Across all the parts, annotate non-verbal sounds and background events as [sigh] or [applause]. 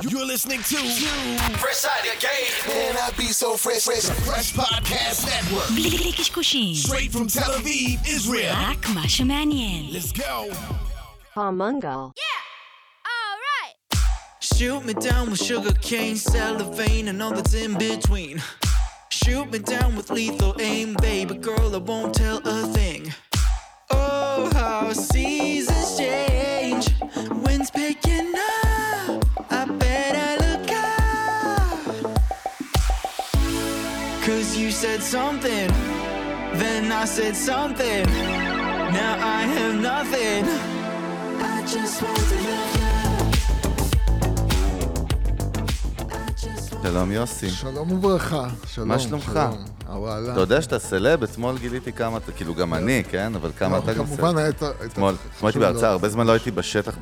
You're listening to Fresh Out of Game. Man, I be so fresh, fresh. Fresh Podcast Network. בלי קשקושים, Straight from Tel Aviv, Israel. רק מה שמעניין. Let's go. Palmungal. Shoot me down with sugar cane, cellophane, and all that's in between. Shoot me down with lethal aim, baby girl, I won't tell a thing. Oh, how seasons Said something, then I said something. Now I have nothing. I just want to love you. שלום יוסי. שלום וברכה. שלום. מה שלומך? שלום. הוואלה. אתה יודע שאתה סלב? אתמול גיליתי כמה אתה, כאילו גם אני, כן? אבל כמה אתה גם סלב. כמובן היית... אתמול, הייתי. בהרצאה, הרבה זמן לא הייתי בשטח,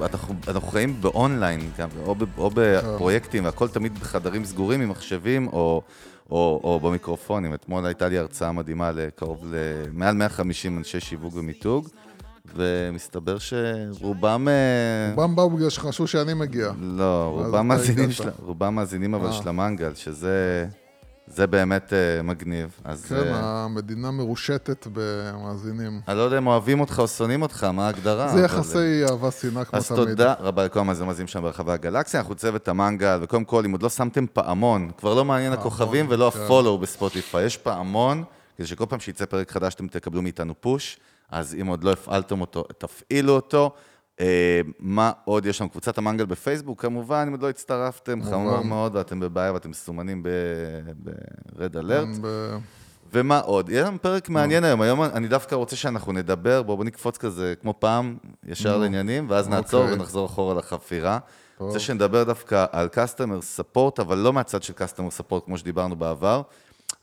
אנחנו חיים באונליין, גם, או או בפרויקטים, והכל תמיד בחדרים סגורים עם מחשבים, או- או או במיקרופונים. אתמול הייתה לי הרצאה מדהימה לקרוב ל... מעל 150 אנשי שיווק ומיתוג, ומסתבר שרובם... אה, רובם באו בגלל שחשבו שאני מגיע. לא, רובם מאזינים. של- רובם מאזינים אבל אה. של המנגל, שזה זה באמת אה, מגניב. אז כן, אה, המדינה מרושתת במאזינים. אני לא יודע אם אוהבים אותך או שונאים אותך, מה ההגדרה? זה יחסי אהבה שנאה כמו אז תמיד. תודה רבה לכל המאזינים שם ברחבי הגלקסיה, אנחנו צוות המנגל, וקודם כל, אם עוד לא שמתם פעמון, כבר לא מעניין הכוכבים ולא כן. הפולו בספוטיפיי, יש פעמון, כדי שכל פעם שיצא פרק חדש אתם תקבלו מאיתנו פוש, אז אם עוד לא הפעלתם אותו, תפעילו אותו. אה, מה עוד יש לנו? קבוצת המנגל בפייסבוק, כמובן, אם עוד לא הצטרפתם, חמור. מאוד, ואתם בבעיה ואתם מסומנים ב-רד אלרט. ב- ומה עוד? יהיה לנו פרק מעניין היום. היום אני דווקא רוצה שאנחנו נדבר, בואו בוא נקפוץ כזה כמו פעם, ישר לעניינים, ואז נעצור אוקיי. ונחזור אחורה לחפירה. רוצה שנדבר דווקא על customer support, אבל לא מהצד של customer support כמו שדיברנו בעבר.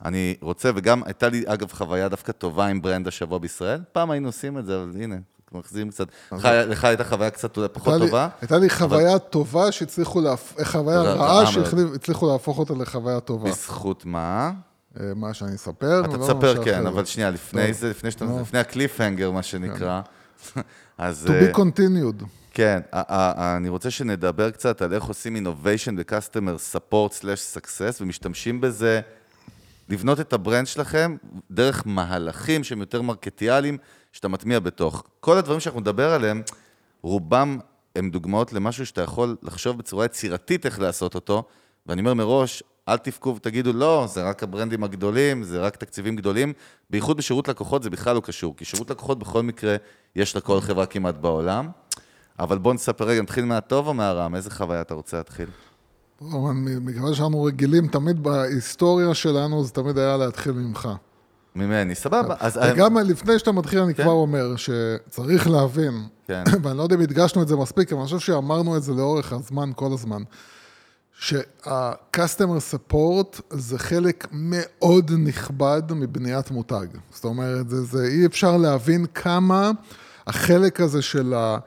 אני רוצה, וגם הייתה לי אגב חוויה דווקא טובה עם ברנד השבוע בישראל. פעם היינו עושים את זה, אבל הנה, מחזירים קצת. לך- לך הייתה חוויה קצת פחות טובה. הייתה לי חוויה טובה שהצליחו, להפ- חוויה רעה. שהצליחו להפוך אותה לחוויה טובה. בזכות מה? אה, מה שאני אספר? אתה לא תספר, כן. אבל שנייה, לפני. זה, לפני שאתה. לפני הקליפהנגר, מה שנקרא. [laughs] אז... To אה, be continued. כן, אני רוצה שנדבר קצת על איך עושים innovation ב-customer support/success, ומשתמשים בזה לבנות את ה brand שלכם דרך מהלכים שהם יותר מרקטיאליים, שאתה מטמיע בתוך. כל הדברים שאנחנו נדבר עליהם, רובם הם דוגמאות למשהו שאתה יכול לחשוב בצורה יצירתית איך לעשות אותו, ואני אומר מראש, אל תבכו ותגידו, לא, זה רק הברנדים הגדולים, זה רק תקציבים גדולים. בייחוד בשירות לקוחות זה בכלל לא קשור, כי שירות לקוחות בכל מקרה יש לכל חברה כמעט בעולם. אבל בוא נספר רגע, נתחיל מהטוב או מהרע? מאיזה חוויה אתה רוצה להתחיל? מכיוון שאנחנו רגילים תמיד בהיסטוריה שלנו, זה תמיד היה להתחיל ממך. ממני, סבבה. אז... וגם לפני שאתה מתחיל, אני כן. כבר אומר שצריך להבין, כן. [coughs] ואני לא יודע אם הדגשנו את זה מספיק, אבל אני חושב שאמרנו את זה לאורך הזמן, כל הזמן, שה-customer support זה חלק מאוד נכבד מבניית מותג. זאת אומרת, זה, זה אי אפשר להבין כמה החלק הזה של ה...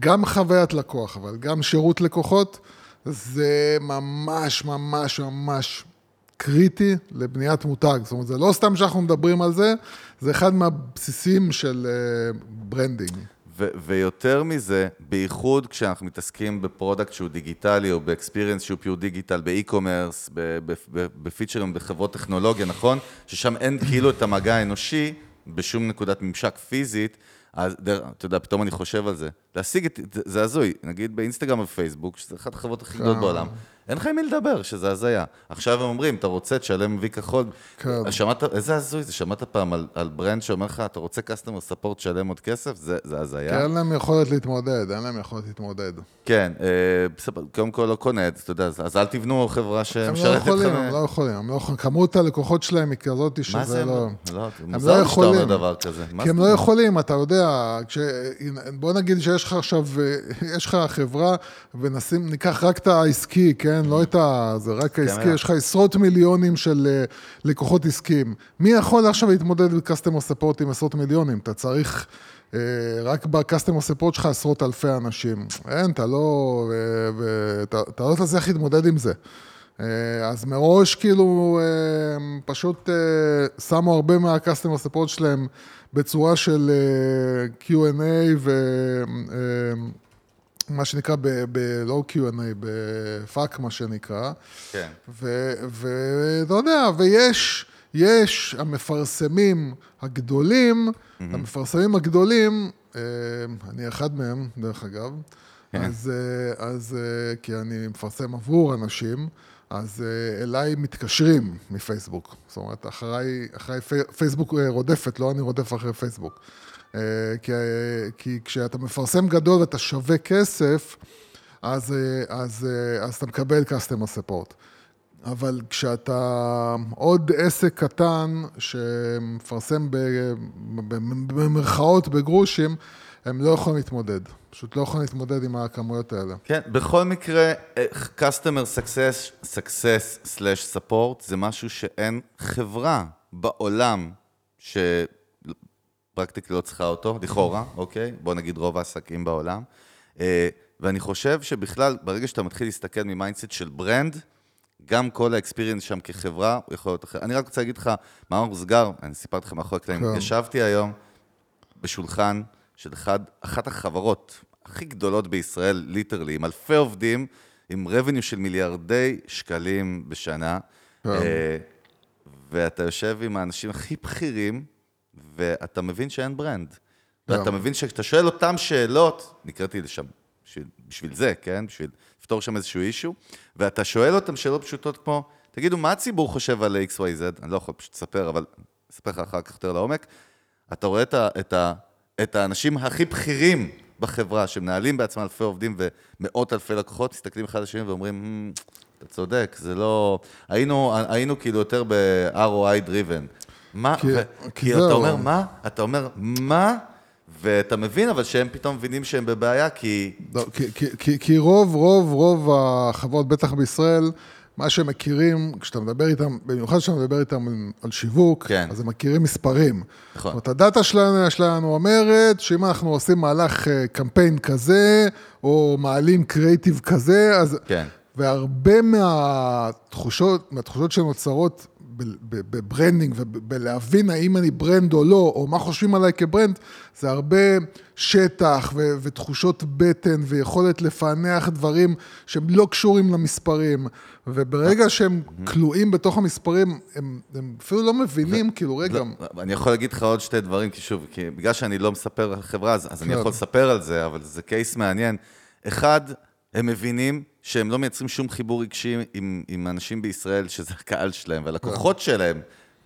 גם חוויית לקוח, אבל גם שירות לקוחות, זה ממש ממש ממש קריטי לבניית מותג. זאת אומרת, זה לא סתם שאנחנו מדברים על זה, זה אחד מהבסיסים של אה, branding. ו- ויותר מזה, בייחוד כשאנחנו מתעסקים ב product שהוא דיגיטלי, או ב experience שהוא pure digital, ב e-commerce, בפיצ'רים, בחברות טכנולוגיה, נכון? ששם אין כאילו את המגע האנושי בשום נקודת ממשק פיזית, אז אתה יודע, פתאום אני חושב על זה. להשיג את, זה- זה הזוי, נגיד באינסטגרם ופייסבוק, שזה אחת החברות הכי גדולות בעולם, אין לך עם מי לדבר, שזה הזיה. עכשיו הם אומרים, אתה רוצה, תשלם וי כחול. כן. שמעת, איזה הזוי זה, שמעת פעם על, על ברנד שאומר לך, אתה רוצה customer support, תשלם עוד כסף? זה, זה הזיה. כי אין להם יכולת להתמודד, אין להם יכולת להתמודד. כן, אה, בסדר, קודם כל לא קונה את זה, אתה יודע, אז אל תבנו חברה הם שמשרתת לא יכולים, אתכם. הם לא יכולים, הם לא יכולים. כמות הלקוחות שלהם היא כזאת? שזה לא... לא, הם מוזר לא לי שאתה אומר. דבר כזה. כי הם לא? יכולים, אתה יודע, כש... בוא נגיד שיש לך עכשיו, יש לך חברה, ונשים, ניקח רק את העסקי, כן? לא את ה... זה רק העסקי, כן. יש לך עשרות מיליונים של אה, לקוחות עסקיים. מי יכול עכשיו להתמודד בקסטומר ספורט עם עשרות מיליונים? אתה צריך... אה, רק בקסטומר ספורט שלך עשרות אלפי אנשים. אין, אתה לא... אה, אתה לא תצליח להתמודד עם זה. אז מראש כאילו פשוט שמו הרבה מהקסטומר ספורט שלהם בצורה של Q&A מה שנקרא ב- ב- לא Q&A, בפאק מה שנקרא. כן. ואתה יודע, ויש, יש המפרסמים הגדולים, המפרסמים הגדולים, אה, אני אחד מהם, דרך אגב, אז, אה, אז אה, כי אני מפרסם עבור אנשים, אז אליי מתקשרים מפייסבוק. זאת אומרת, אחריי, אחריי פי- פייסבוק רודפת, לא אני רודף אחרי פייסבוק. אה, כי, אה, כי כשאתה מפרסם גדול ואתה שווה כסף, אז, אה, אז, אה, אז אתה מקבל customer support. אבל כשאתה עוד עסק קטן שמפרסם במרכאות בגרשיים, הם לא יכולים להתמודד. פשוט לא יכולים להתמודד עם הכמויות האלה. כן, בכל מקרה, customer success, success slash support זה משהו שאין חברה בעולם ש practically לא צריכה אותו, לכאורה, אוקיי? בוא נגיד רוב העסקים בעולם. אה, ואני חושב שבכלל, ברגע שאתה מתחיל להסתכל מ mindset של brand, גם כל ה experience שם כחברה, הוא יכול להיות אחר. אני רק רוצה להגיד לך, מאמר מוסגר, אני סיפרתי לך מאחורי הקלעים, כן. ישבתי היום בשולחן של אחד, אחת החברות הכי גדולות בישראל, literally, עם אלפי עובדים, עם revenue של מיליארדי שקלים בשנה, כן. אה, ואתה יושב עם האנשים הכי בכירים, ואתה מבין שאין brand. ואתה כן. מבין שכשאתה שואל אותם שאלות, נקראתי לשם בשביל, בשביל זה, כן? בשביל לפתור שם איזשהו issue, ואתה שואל אותם שאלות פשוטות כמו, תגידו, מה הציבור חושב על XYZ? אני לא יכול פשוט לספר, אבל אספר לך אחר כך יותר לעומק. אתה רואה את, ה, את, ה, את האנשים הכי בכירים בחברה, שמנהלים בעצמם אלפי עובדים ומאות אלפי לקוחות, מסתכלים אחד על השני ואומרים, "Hmm, אתה צודק, זה לא... היינו, היינו כאילו יותר ב-ROI driven. מה? כי- ו... כי אתה. אומר, מה? אתה אומר, מה? ואתה מבין, אבל שהם פתאום מבינים שהם בבעיה, כי... לא, כי, כי, כי, כי רוב, רוב, רוב החברות, בטח בישראל, מה שהם מכירים, כשאתה מדבר איתם, במיוחד כשאתה מדבר איתם על, שיווק, כן. אז הם מכירים מספרים. נכון. זאת אומרת, ה data שלנו, שלנו אומרת שאם אנחנו עושים מהלך אה, קמפיין כזה, או מעלים קריאיטיב כזה, אז... כן. והרבה מהתחושות, מהתחושות שנוצרות ב branding ובלהבין האם אני brand או לא, או מה חושבים עליי כ brand, זה הרבה שטח ו- ותחושות בטן ויכולת לפענח דברים שהם לא קשורים למספרים. וברגע שהם כלואים בתוך המספרים, הם, הם אפילו לא מבינים, כאילו, רגע, לא, אני יכול להגיד לך עוד שתי דברים, כי שוב, כי בגלל שאני לא מספר על החברה, אז, אז אני כן. יכול לספר על זה, אבל זה קייס מעניין. אחד, הם מבינים שהם לא מייצרים שום חיבור רגשי עם, עם אנשים בישראל, שזה הקהל שלהם והלקוחות שלהם,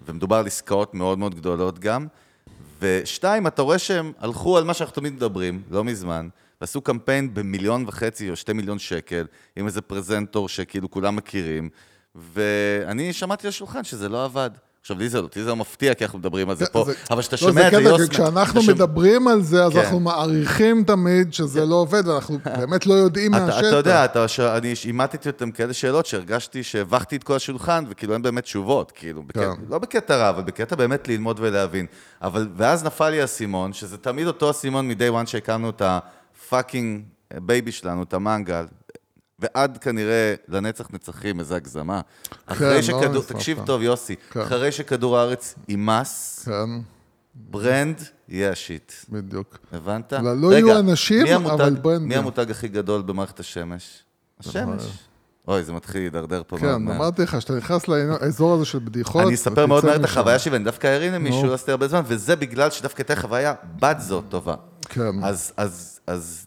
ומדובר על עסקאות מאוד מאוד גדולות גם. ושתיים, אתה רואה שהם הלכו על מה שאנחנו תמיד מדברים, לא מזמן, ועשו קמפיין במיליון וחצי או שתי מיליון שקל, עם איזה פרזנטור שכאילו כולם מכירים, ואני שמעתי על השולחן שזה לא עבד. עכשיו, לי זה, זה לא מפתיע, כי אנחנו מדברים על זה פה, זה- אבל כשאתה לא, שומע את זה, קטע, יוסי... כשאנחנו שומע- מדברים על זה, אז כן. אנחנו מעריכים תמיד שזה לא עובד, ואנחנו [laughs] באמת לא יודעים מהשטח. אתה יודע, אתה, ש... אני אימתתי אותם כאלה שאלות שהרגשתי שהבכתי את כל השולחן, וכאילו אין באמת תשובות, כאילו, בקטע, כן. לא בקטע רע, אבל בקטע באמת ללמוד ולהבין. אבל, ואז נפל לי האסימון, שזה תמיד אותו אסימון מ-day one שהקמנו את ה fucking baby שלנו, את המנגל, ועד כנראה לנצח נצחים, איזה הגזמה. אחרי לא שכדור, נשרף. תקשיב טוב, יוסי, כן. אחרי שכדור הארץ יימס, כן, brand יהיה ה shit. בדיוק. הבנת? לא, לא רגע, יהיו אנשים, המותג- אבל brandים. מי המותג הכי גדול במערכת השמש? השמש. אוי, זה מתחיל להידרדר פה כן. אמרתי לך, שאתה נכנס לאזור הזה של בדיחות, אני אספר מאוד מהר את. החוויה שלי, ואני דווקא ארים למישהו. לא עשיתי הרבה זמן, וזה בגלל שדווקא הייתה חוויה בת זו טובה. כן. אז, אז, אז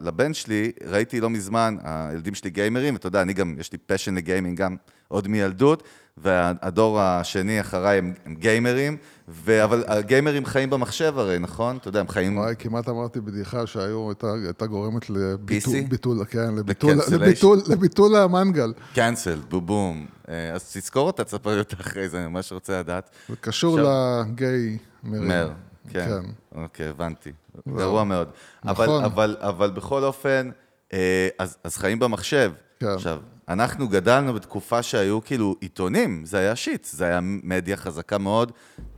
לבן שלי, ראיתי לא מזמן, הילדים שלי גיימרים, ואתה יודע, אני גם, יש לי פשן לגיימינג גם עוד מילדות, והדור השני אחריי הם, הם גיימרים, ו, אבל הגיימרים חיים במחשב הרי, נכון? אתה יודע, הם חיים... וואי, כמעט אמרתי בדיחה שהיום הייתה- הייתה גורמת לביטול, PC? ביטול, כן, לביטול? לביטול, לביטול המנגל. קאנסל, בובום. אה, אז תזכור אותה, תספר לי אותה אחרי זה, אני ממש רוצה לדעת. זה קשור עכשיו- לגיי מרים. מר, כן. כן. אוקיי, הבנתי. גרוע מאוד. אבל, נכון. אבל, אבל בכל אופן, אה, אז, אז חיים במחשב. כן. עכשיו, אנחנו גדלנו בתקופה שהיו כאילו עיתונים, זה היה שיט, זה היה מדיה חזקה מאוד.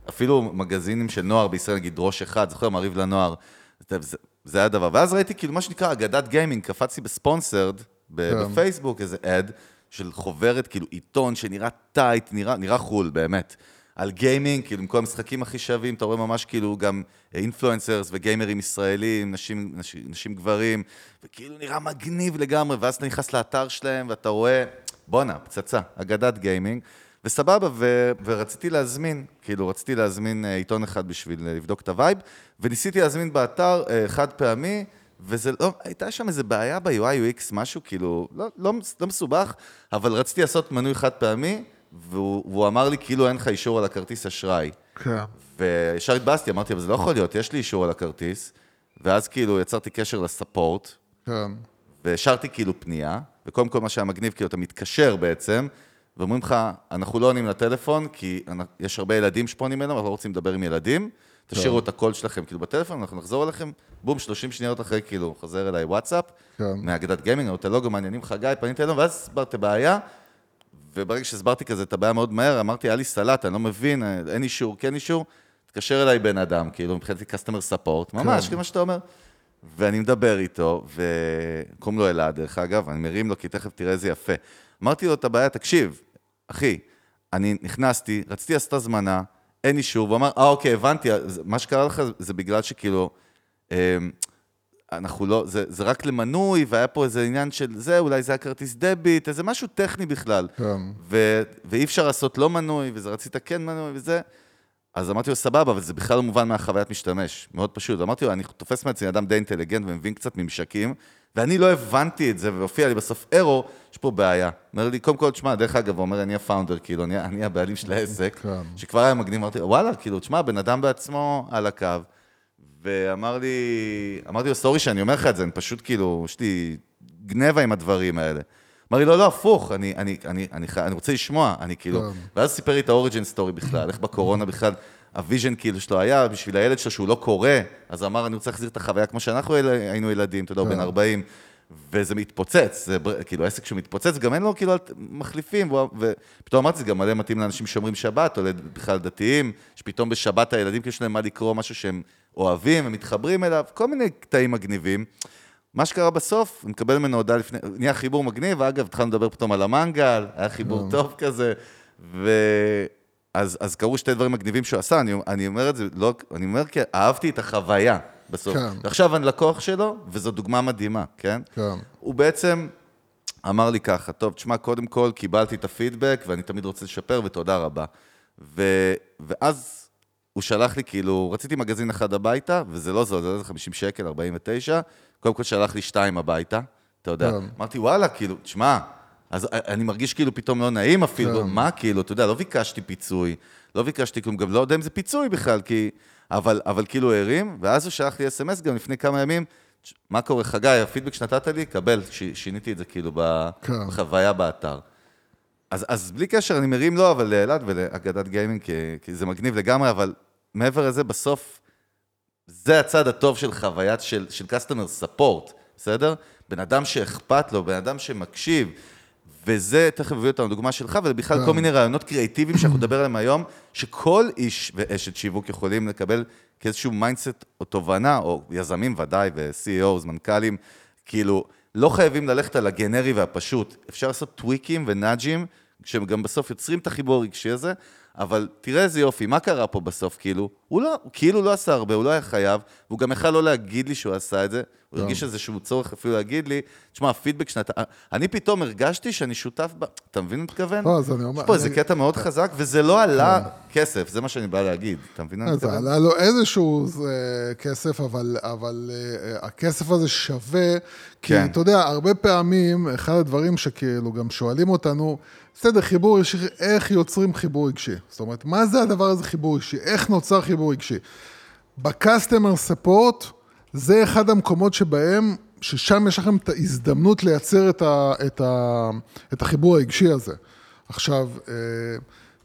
אפילו מגזינים של נוער בישראל, נגיד ראש אחד, זוכר, מעריב לנוער. זה, זה, זה היה הדבר. ואז ראיתי כאילו מה שנקרא אגדת גיימינג, קפצתי בספונסרד, ב- כן. בפייסבוק, איזה ad של חוברת, כאילו עיתון שנראה tight, נראה, נראה חול, באמת. על גיימינג, כאילו, עם כל המשחקים הכי שווים, אתה רואה ממש כאילו גם influencers וגיימרים ישראלים, נשים, נשים, נשים גברים, וכאילו נראה מגניב לגמרי, ואז אתה נכנס לאתר שלהם ואתה רואה, בואנה, פצצה, אגדת גיימינג. וסבבה, ו- ורציתי להזמין, כאילו, רציתי להזמין אה, עיתון אחד בשביל אה, לבדוק את ה vibe, וניסיתי להזמין באתר אה, חד פעמי, וזה לא, הייתה שם איזה בעיה ב-UI UX, משהו כאילו, לא, לא, לא מסובך, אבל רציתי לעשות מנוי חד פעמי, והוא, והוא אמר לי, כאילו אין לך אישור על הכרטיס אשראי. כן. וישר התבאסתי, אמרתי, אבל זה לא יכול להיות, יש לי אישור על הכרטיס, ואז כאילו יצרתי קשר לספורט, כן. והשארתי כאילו פנייה, וקודם כל מה שהיה מגניב, כאילו אתה מתקשר בעצם, ואומרים לך, אנחנו לא עונים לטלפון, כי יש הרבה ילדים שפונים אלינו, אנחנו לא רוצים לדבר עם ילדים, תשאירו את הקול שלכם כאילו בטלפון, אנחנו נחזור אליכם, בום, 30 שניות אחרי, כאילו, חוזר אליי וואטסאפ, כן. מאגדת גיימינג, או את הלוגו, מעניינים חגי, פניתי אלינו, ואז הסברתי בעיה, וברגע שהסברתי כזה את הבעיה מאוד מהר, אמרתי, היה לי סלט, אני לא מבין, אין אישור, כן אישור, תתקשר אליי בן אדם, כאילו, מבחינתי customer support, ממש, כן. כמו שאתה אומר. ואני מדבר איתו, וקוראים לו אלעד, דרך אגב, אני מרים לו, כי תכף תראה איזה יפה. אמרתי לו את הבעיה, תקשיב, אחי, אני נכנסתי, רציתי לעשות הזמנה, אין אישור, והוא אמר, אה, אוקיי, הבנתי, מה שקרה לך זה בגלל שכאילו, אמ, אנחנו לא, זה, זה רק למנוי, והיה פה איזה עניין של זה, אולי זה היה כרטיס דביט, איזה משהו טכני בכלל. כן. ו, ואי אפשר לעשות לא מנוי, וזה רצית כן מנוי וזה. אז אמרתי לו, סבבה, אבל זה בכלל לא מובן מהחוויית משתמש. מאוד פשוט. אמרתי לו, אני תופס מעצמי אדם די אינטליגנט ומבין קצת ממשקים, ואני לא הבנתי את זה, והופיע לי בסוף ארו, יש פה בעיה. אומר לי, קודם כל, תשמע, דרך אגב, הוא אומר, אני ה founder, כאילו, אני, אני הבעלים של העסק, כן. שכבר היה מגניב, אמרתי לו, וואלה, כאילו, תשמע, בן אדם בעצמו על הקו, ואמר לי, אמרתי לו, sorry שאני אומר לך את זה, אני פשוט כאילו, יש לי ג'ננה עם הדברים האלה. אמר לי, לא, לא, הפוך, אני, אני, אני, אני, אני רוצה לשמוע, אני כאילו... כן. ואז סיפר לי את ה origin story בכלל, איך בקורונה בכלל, ה vision כאילו שלו היה בשביל הילד שלו שהוא לא קורא, אז אמר, אני רוצה להחזיר את החוויה כמו שאנחנו היינו ילדים, אתה יודע, בן 40, וזה מתפוצץ, זה כאילו עסק שמתפוצץ, גם אין לו כאילו מחליפים, ופתאום אמרתי, זה גם מלא מתאים לאנשים שומרים שבת, או בכלל דתיים, שפתאום בשבת הילדים, יש להם מה לקרוא, משהו שהם אוהבים, הם מתחברים אליו, כל מיני קטעים מגניבים. מה שקרה בסוף, אני מקבל ממנו הודעה לפני, נהיה חיבור מגניב, ואגב, התחלנו לדבר פתאום על המנגל, היה חיבור טוב כזה, ו... אז, אז קרו שתי דברים מגניבים שהוא עשה, אני, אני אומר את זה, לא, אני אומר כי אהבתי את החוויה בסוף. כן. ועכשיו אני לקוח שלו, וזו דוגמה מדהימה, כן? כן. הוא בעצם אמר לי ככה, טוב, תשמע, קודם כל קיבלתי את הפידבק, ואני תמיד רוצה לשפר, ותודה רבה. ו... ואז הוא שלח לי, כאילו, רציתי מגזין אחד הביתה, וזה לא זול, זה לא 50 שקל, 49, קודם כל שלח לי שתיים הביתה, אתה יודע. כן. אמרתי, וואלה, כאילו, תשמע, אז אני מרגיש כאילו פתאום לא נעים אפילו, כן. מה כאילו, אתה יודע, לא ביקשתי פיצוי, לא ביקשתי כלום, גם לא יודע אם זה פיצוי בכלל, כי... אבל, אבל כאילו הרים, ואז הוא שלח לי אס.אם.אס גם לפני כמה ימים, "תש- מה קורה, חגי, הפידבק שנתת לי, קבל, ש, שיניתי את זה כאילו כן. בחוויה באתר. אז, אז בלי קשר, אני מרים לו, אבל לאלעד ולאגדת גיימינג, כי, כי זה מגניב לגמרי, אבל מעבר לזה, בסוף, זה הצד הטוב של חוויית של, של customer support, בסדר? בן אדם שאכפת לו, בן אדם שמקשיב, וזה, תכף הביא אותנו דוגמה שלך, ובכלל כן. כל מיני רעיונות creativeיים שאנחנו נדבר עליהם היום, שכל איש ואשת שיווק יכולים לקבל כאיזשהו mindset או תובנה, או יזמים ודאי, ו-CEOs, מנכ"לים, כאילו, לא חייבים ללכת על הגנרי והפשוט. אפשר לעשות tweakים ו nudgeים, שהם גם בסוף יוצרים את החיבור הרגשי הזה, אבל תראה איזה יופי, מה קרה פה בסוף, כאילו? הוא לא, הוא כאילו לא עשה הרבה, הוא לא היה חייב, והוא גם יכל לא להגיד לי שהוא עשה את זה, הוא כן. הרגיש איזשהו צורך אפילו להגיד לי, תשמע, הפידבק שאתה... אני פתאום הרגשתי שאני שותף ב... אתה מבין מה מתכוון? לא, אז אני אומר- יש פה איזה כן. קטע מאוד חזק, וזה לא עלה כסף, זה מה שאני בא להגיד, אתה מבין מה אני מתכוון? עלה לו איזשהו אה, כסף, אבל, אבל אה, הכסף הזה שווה, כי כן. אתה יודע, הרבה פעמים, אחד הדברים שכאילו גם שואלים אותנו, בסדר, חיבור רגשי, איך יוצרים חיבור רגשי? זאת אומרת, מה זה הדבר הזה חיבור רגשי? איך נוצר חיבור רגשי? ב-customer support, זה אחד המקומות שבהם, ששם יש לכם את ההזדמנות לייצר את, ה, את, ה, את החיבור הרגשי הזה. עכשיו, אה,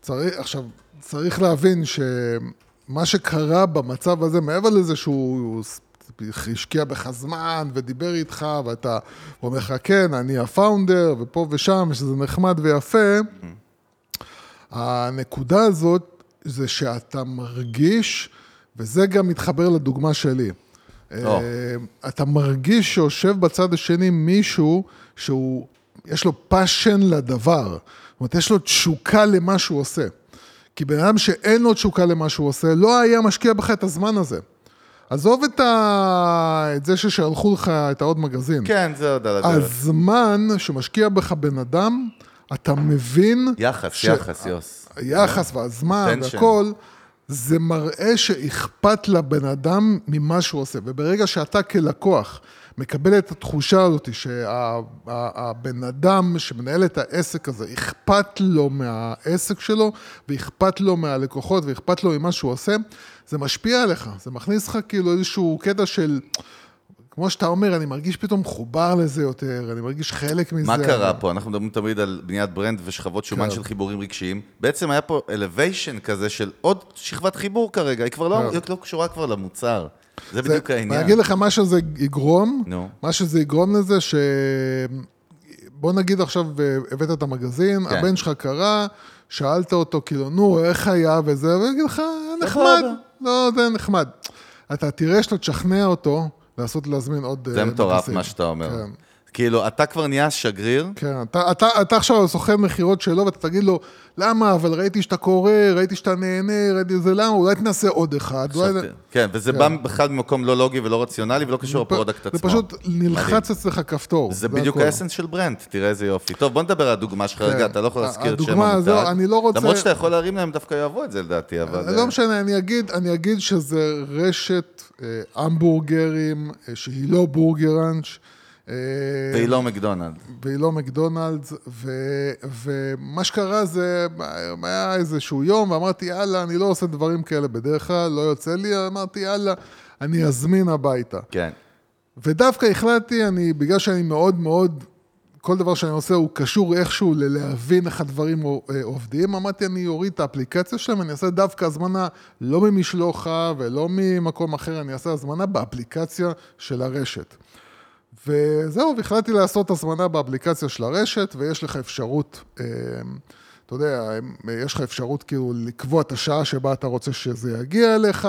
צריך, עכשיו, צריך להבין שמה שקרה במצב הזה, מעבר לזה שהוא השקיע בך זמן ודיבר איתך, ואתה אומר לך, כן, אני הפאונדר, ופה ושם, שזה נחמד ויפה, הנקודה הזאת זה שאתה מרגיש, וזה גם מתחבר לדוגמה שלי. או. אה, אתה מרגיש שיושב בצד השני מישהו שהוא, יש לו passion לדבר. זאת אומרת, יש לו תשוקה למה שהוא עושה. כי בן אדם שאין לו תשוקה למה שהוא עושה, לא היה משקיע בך את הזמן הזה. עזוב את, ה... את זה ששלחו לך את העוד מגזין. כן, זה עוד על הדרך. הזמן שמשקיע בך בן אדם, אתה מבין... יחס, ש- יחס, יוס. היחס והזמן. והכל, זה מראה שאכפת לבן אדם ממה שהוא עושה. וברגע שאתה כלקוח מקבל את התחושה הזאת שהבן אדם שמנהל את העסק הזה, אכפת לו מהעסק שלו, ואכפת לו מהלקוחות, ואכפת לו ממה שהוא עושה, זה משפיע עליך. זה מכניס לך כאילו איזשהו קטע של... כמו שאתה אומר, אני מרגיש פתאום מחובר לזה יותר, אני מרגיש חלק מזה. מה קרה פה? אנחנו מדברים תמיד על בניית ברנד ושכבות שומן כן. של חיבורים רגשיים. בעצם היה פה elevation כזה של עוד שכבת חיבור כרגע, היא כבר לא, כן. היא לא קשורה כבר למוצר. זה בדיוק אני העניין. אגיד לך מה שזה יגרום, נו. מה שזה יגרום לזה ש... בוא נגיד עכשיו אה, הבאת את המגזין, כן. הבן שלך קרא, שאלת אותו כאילו, נו, איך היה וזה, והוא יגיד לך, נחמד, לא, זה נחמד. אתה תראה שאתה תשכנע אותו לעשות, להזמין עוד... זה אה, מטורף מגזין. מה שאתה אומר. כאילו, אתה כבר נהיה שגריר, כן, אתה, אתה, אתה עכשיו סוכן מכירות שלו, ואתה תגיד לו, למה, אבל ראיתי שאתה קורא, ראיתי שאתה נהנה, ראיתי זה, למה, אולי תנסה עוד אחד. אולי... כן, וזה כן. בא בכלל ממקום לא לוגי ולא רציונלי ולא קשור ל product עצמו. זה פשוט. נלחץ אצלך כפתור. זה בדיוק הכל. ה essence של brand, תראה איזה יופי. טוב, בוא נדבר על הדוגמה שלך כן. רגע, אתה לא יכול להזכיר את שם המותג. הזו, אני לא רוצה- למרות שאתה יכול להרים להם, דווקא יאהבו את זה לדעתי, אבל... לא משנה, אני אגיד, אני אגיד שזה רשת אה, המבורגרים, אה, שהיא לא בורגראנץ'. אה, והיא לא מקדונלד. והיא לא מקדונלדס, ו, ומה שקרה זה, היה איזשהו יום, ואמרתי, יאללה, אני לא עושה דברים כאלה בדרך כלל, לא יוצא לי, אמרתי, יאללה, אני אזמין הביתה. כן. ודווקא החלטתי, אני, בגלל שאני מאוד מאוד, כל דבר שאני עושה הוא קשור איכשהו ללהבין איך הדברים אה, עובדים, אמרתי, אני אוריד את האפליקציה שלהם, אני אעשה דווקא הזמנה לא ממשלוחה ולא ממקום אחר, אני אעשה הזמנה באפליקציה של הרשת. וזהו, והחלטתי לעשות הזמנה באפליקציה של הרשת, ויש לך אפשרות, אה, אתה יודע, יש לך אפשרות כאילו לקבוע את השעה שבה אתה רוצה שזה יגיע אליך,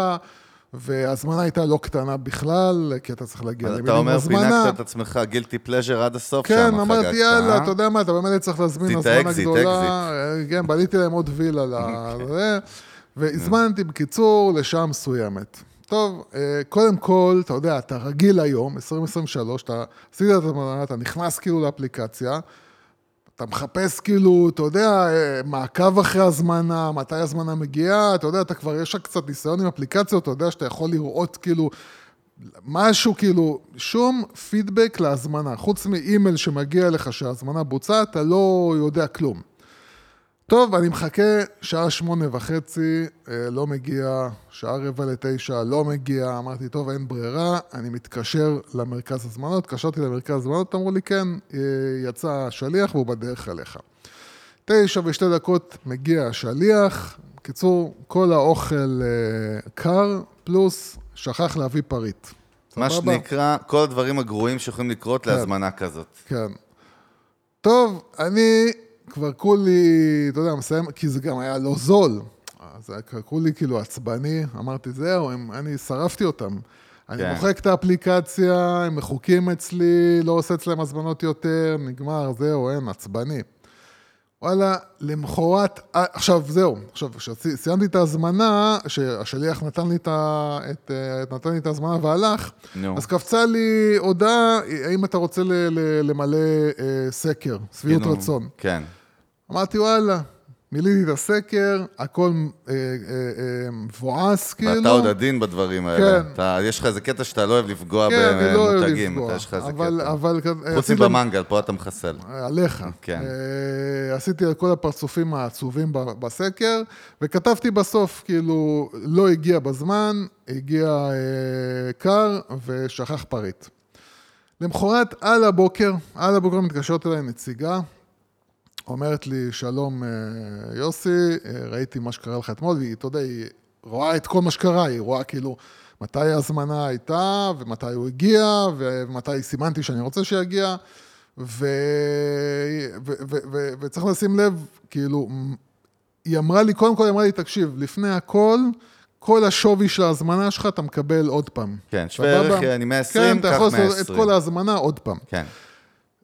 וההזמנה הייתה לא קטנה בכלל, כי אתה צריך להגיע למילים אתה אומר, הזמנה. פינקת את עצמך guilty pleasure עד הסוף שם, כן, חגגת, אמרתי, יאללה? אתה יודע מה, אתה באמת צריך להזמין הזמנה אקזיט, גדולה. כן, בניתי להם עוד וילה [laughs] לזה, והזמנתי, בקיצור, לשעה מסוימת. טוב, אה, קודם כל, אתה יודע, אתה רגיל היום, 2023, אתה עשית את הזמנה, אתה נכנס כאילו לאפליקציה, אתה מחפש כאילו, אתה יודע, אה, מעקב אחרי הזמנה, מתי הזמנה מגיעה, אתה יודע, אתה כבר, יש לך קצת ניסיון עם אפליקציות, אתה יודע שאתה יכול לראות כאילו משהו, כאילו, שום פידבק להזמנה. חוץ מאימייל שמגיע לך שההזמנה בוצעה, אתה לא יודע כלום. טוב, אני מחכה שעה שמונה וחצי, אה, לא מגיע, שעה רבע לתשע, לא מגיע, אמרתי, טוב, אין ברירה, אני מתקשר למרכז הזמנות, התקשרתי למרכז הזמנות, אמרו לי, כן, אה, יצא השליח והוא בדרך אליך. תשע ושתי דקות מגיע השליח, בקיצור, כל האוכל אה, קר, פלוס שכח להביא פריט. מה סבבה? שנקרא, כל הדברים הגרועים שיכולים לקרות כן. להזמנה כזאת. כן. טוב, אני כבר כולי, אתה יודע, מסיים, כי זה גם היה לא זול. אז היה כבר כולי כאילו עצבני, אמרתי, זהו, הם, אני שרפתי אותם. אני כן. מוחק את האפליקציה, הם מחוקים אצלי, לא עושה אצלם הזמנות יותר, נגמר, זהו, אין, עצבני. וואלה, למחרת, אה, עכשיו זהו, עכשיו, כשסיימתי את ההזמנה, שהשליח נתן לי את, את, אה, נתן לי את ההזמנה והלך, נו. אז קפצה לי הודעה, האם אתה רוצה ל, ל, למלא אה, סקר, שביעות כאילו, רצון. כן. אמרתי, וואלה, מילאתי את הסקר, הכל אה, אה, אה, מבואס, כאילו. ואתה עוד עדין בדברים האלה. כן. אתה- יש לך איזה קטע שאתה לא אוהב לפגוע כן, אני לא אוהב במותגים. לפגוע. אתה- יש לך איזה אבל, קטע. אבל... חוץ מבמנגל, פה אתה מחסל. עליך. כן. עשיתי על כל הפרצופים העצובים בסקר, וכתבתי בסוף, כאילו, לא הגיע בזמן, הגיע קר ושכח פריט. למחרת, על הבוקר, על הבוקר מתקשרת אליי נציגה, אומרת לי, שלום אה, יוסי, אה, ראיתי מה שקרה לך אתמול, והיא, אתה יודע, היא רואה את כל מה שקרה, היא רואה כאילו מתי ההזמנה הייתה, ומתי הוא הגיע, ומתי סימנתי שאני רוצה שיגיע, ו... ו... ו... ו... וצריך לשים לב, כאילו, היא אמרה לי, קודם כל היא אמרה לי, תקשיב, לפני הכל, כל השווי של ההזמנה שלך אתה מקבל עוד פעם. כן, שווה? ערך, אני 120, כן, אתה קח יכול לעשות את 120. כל ההזמנה עוד פעם. כן.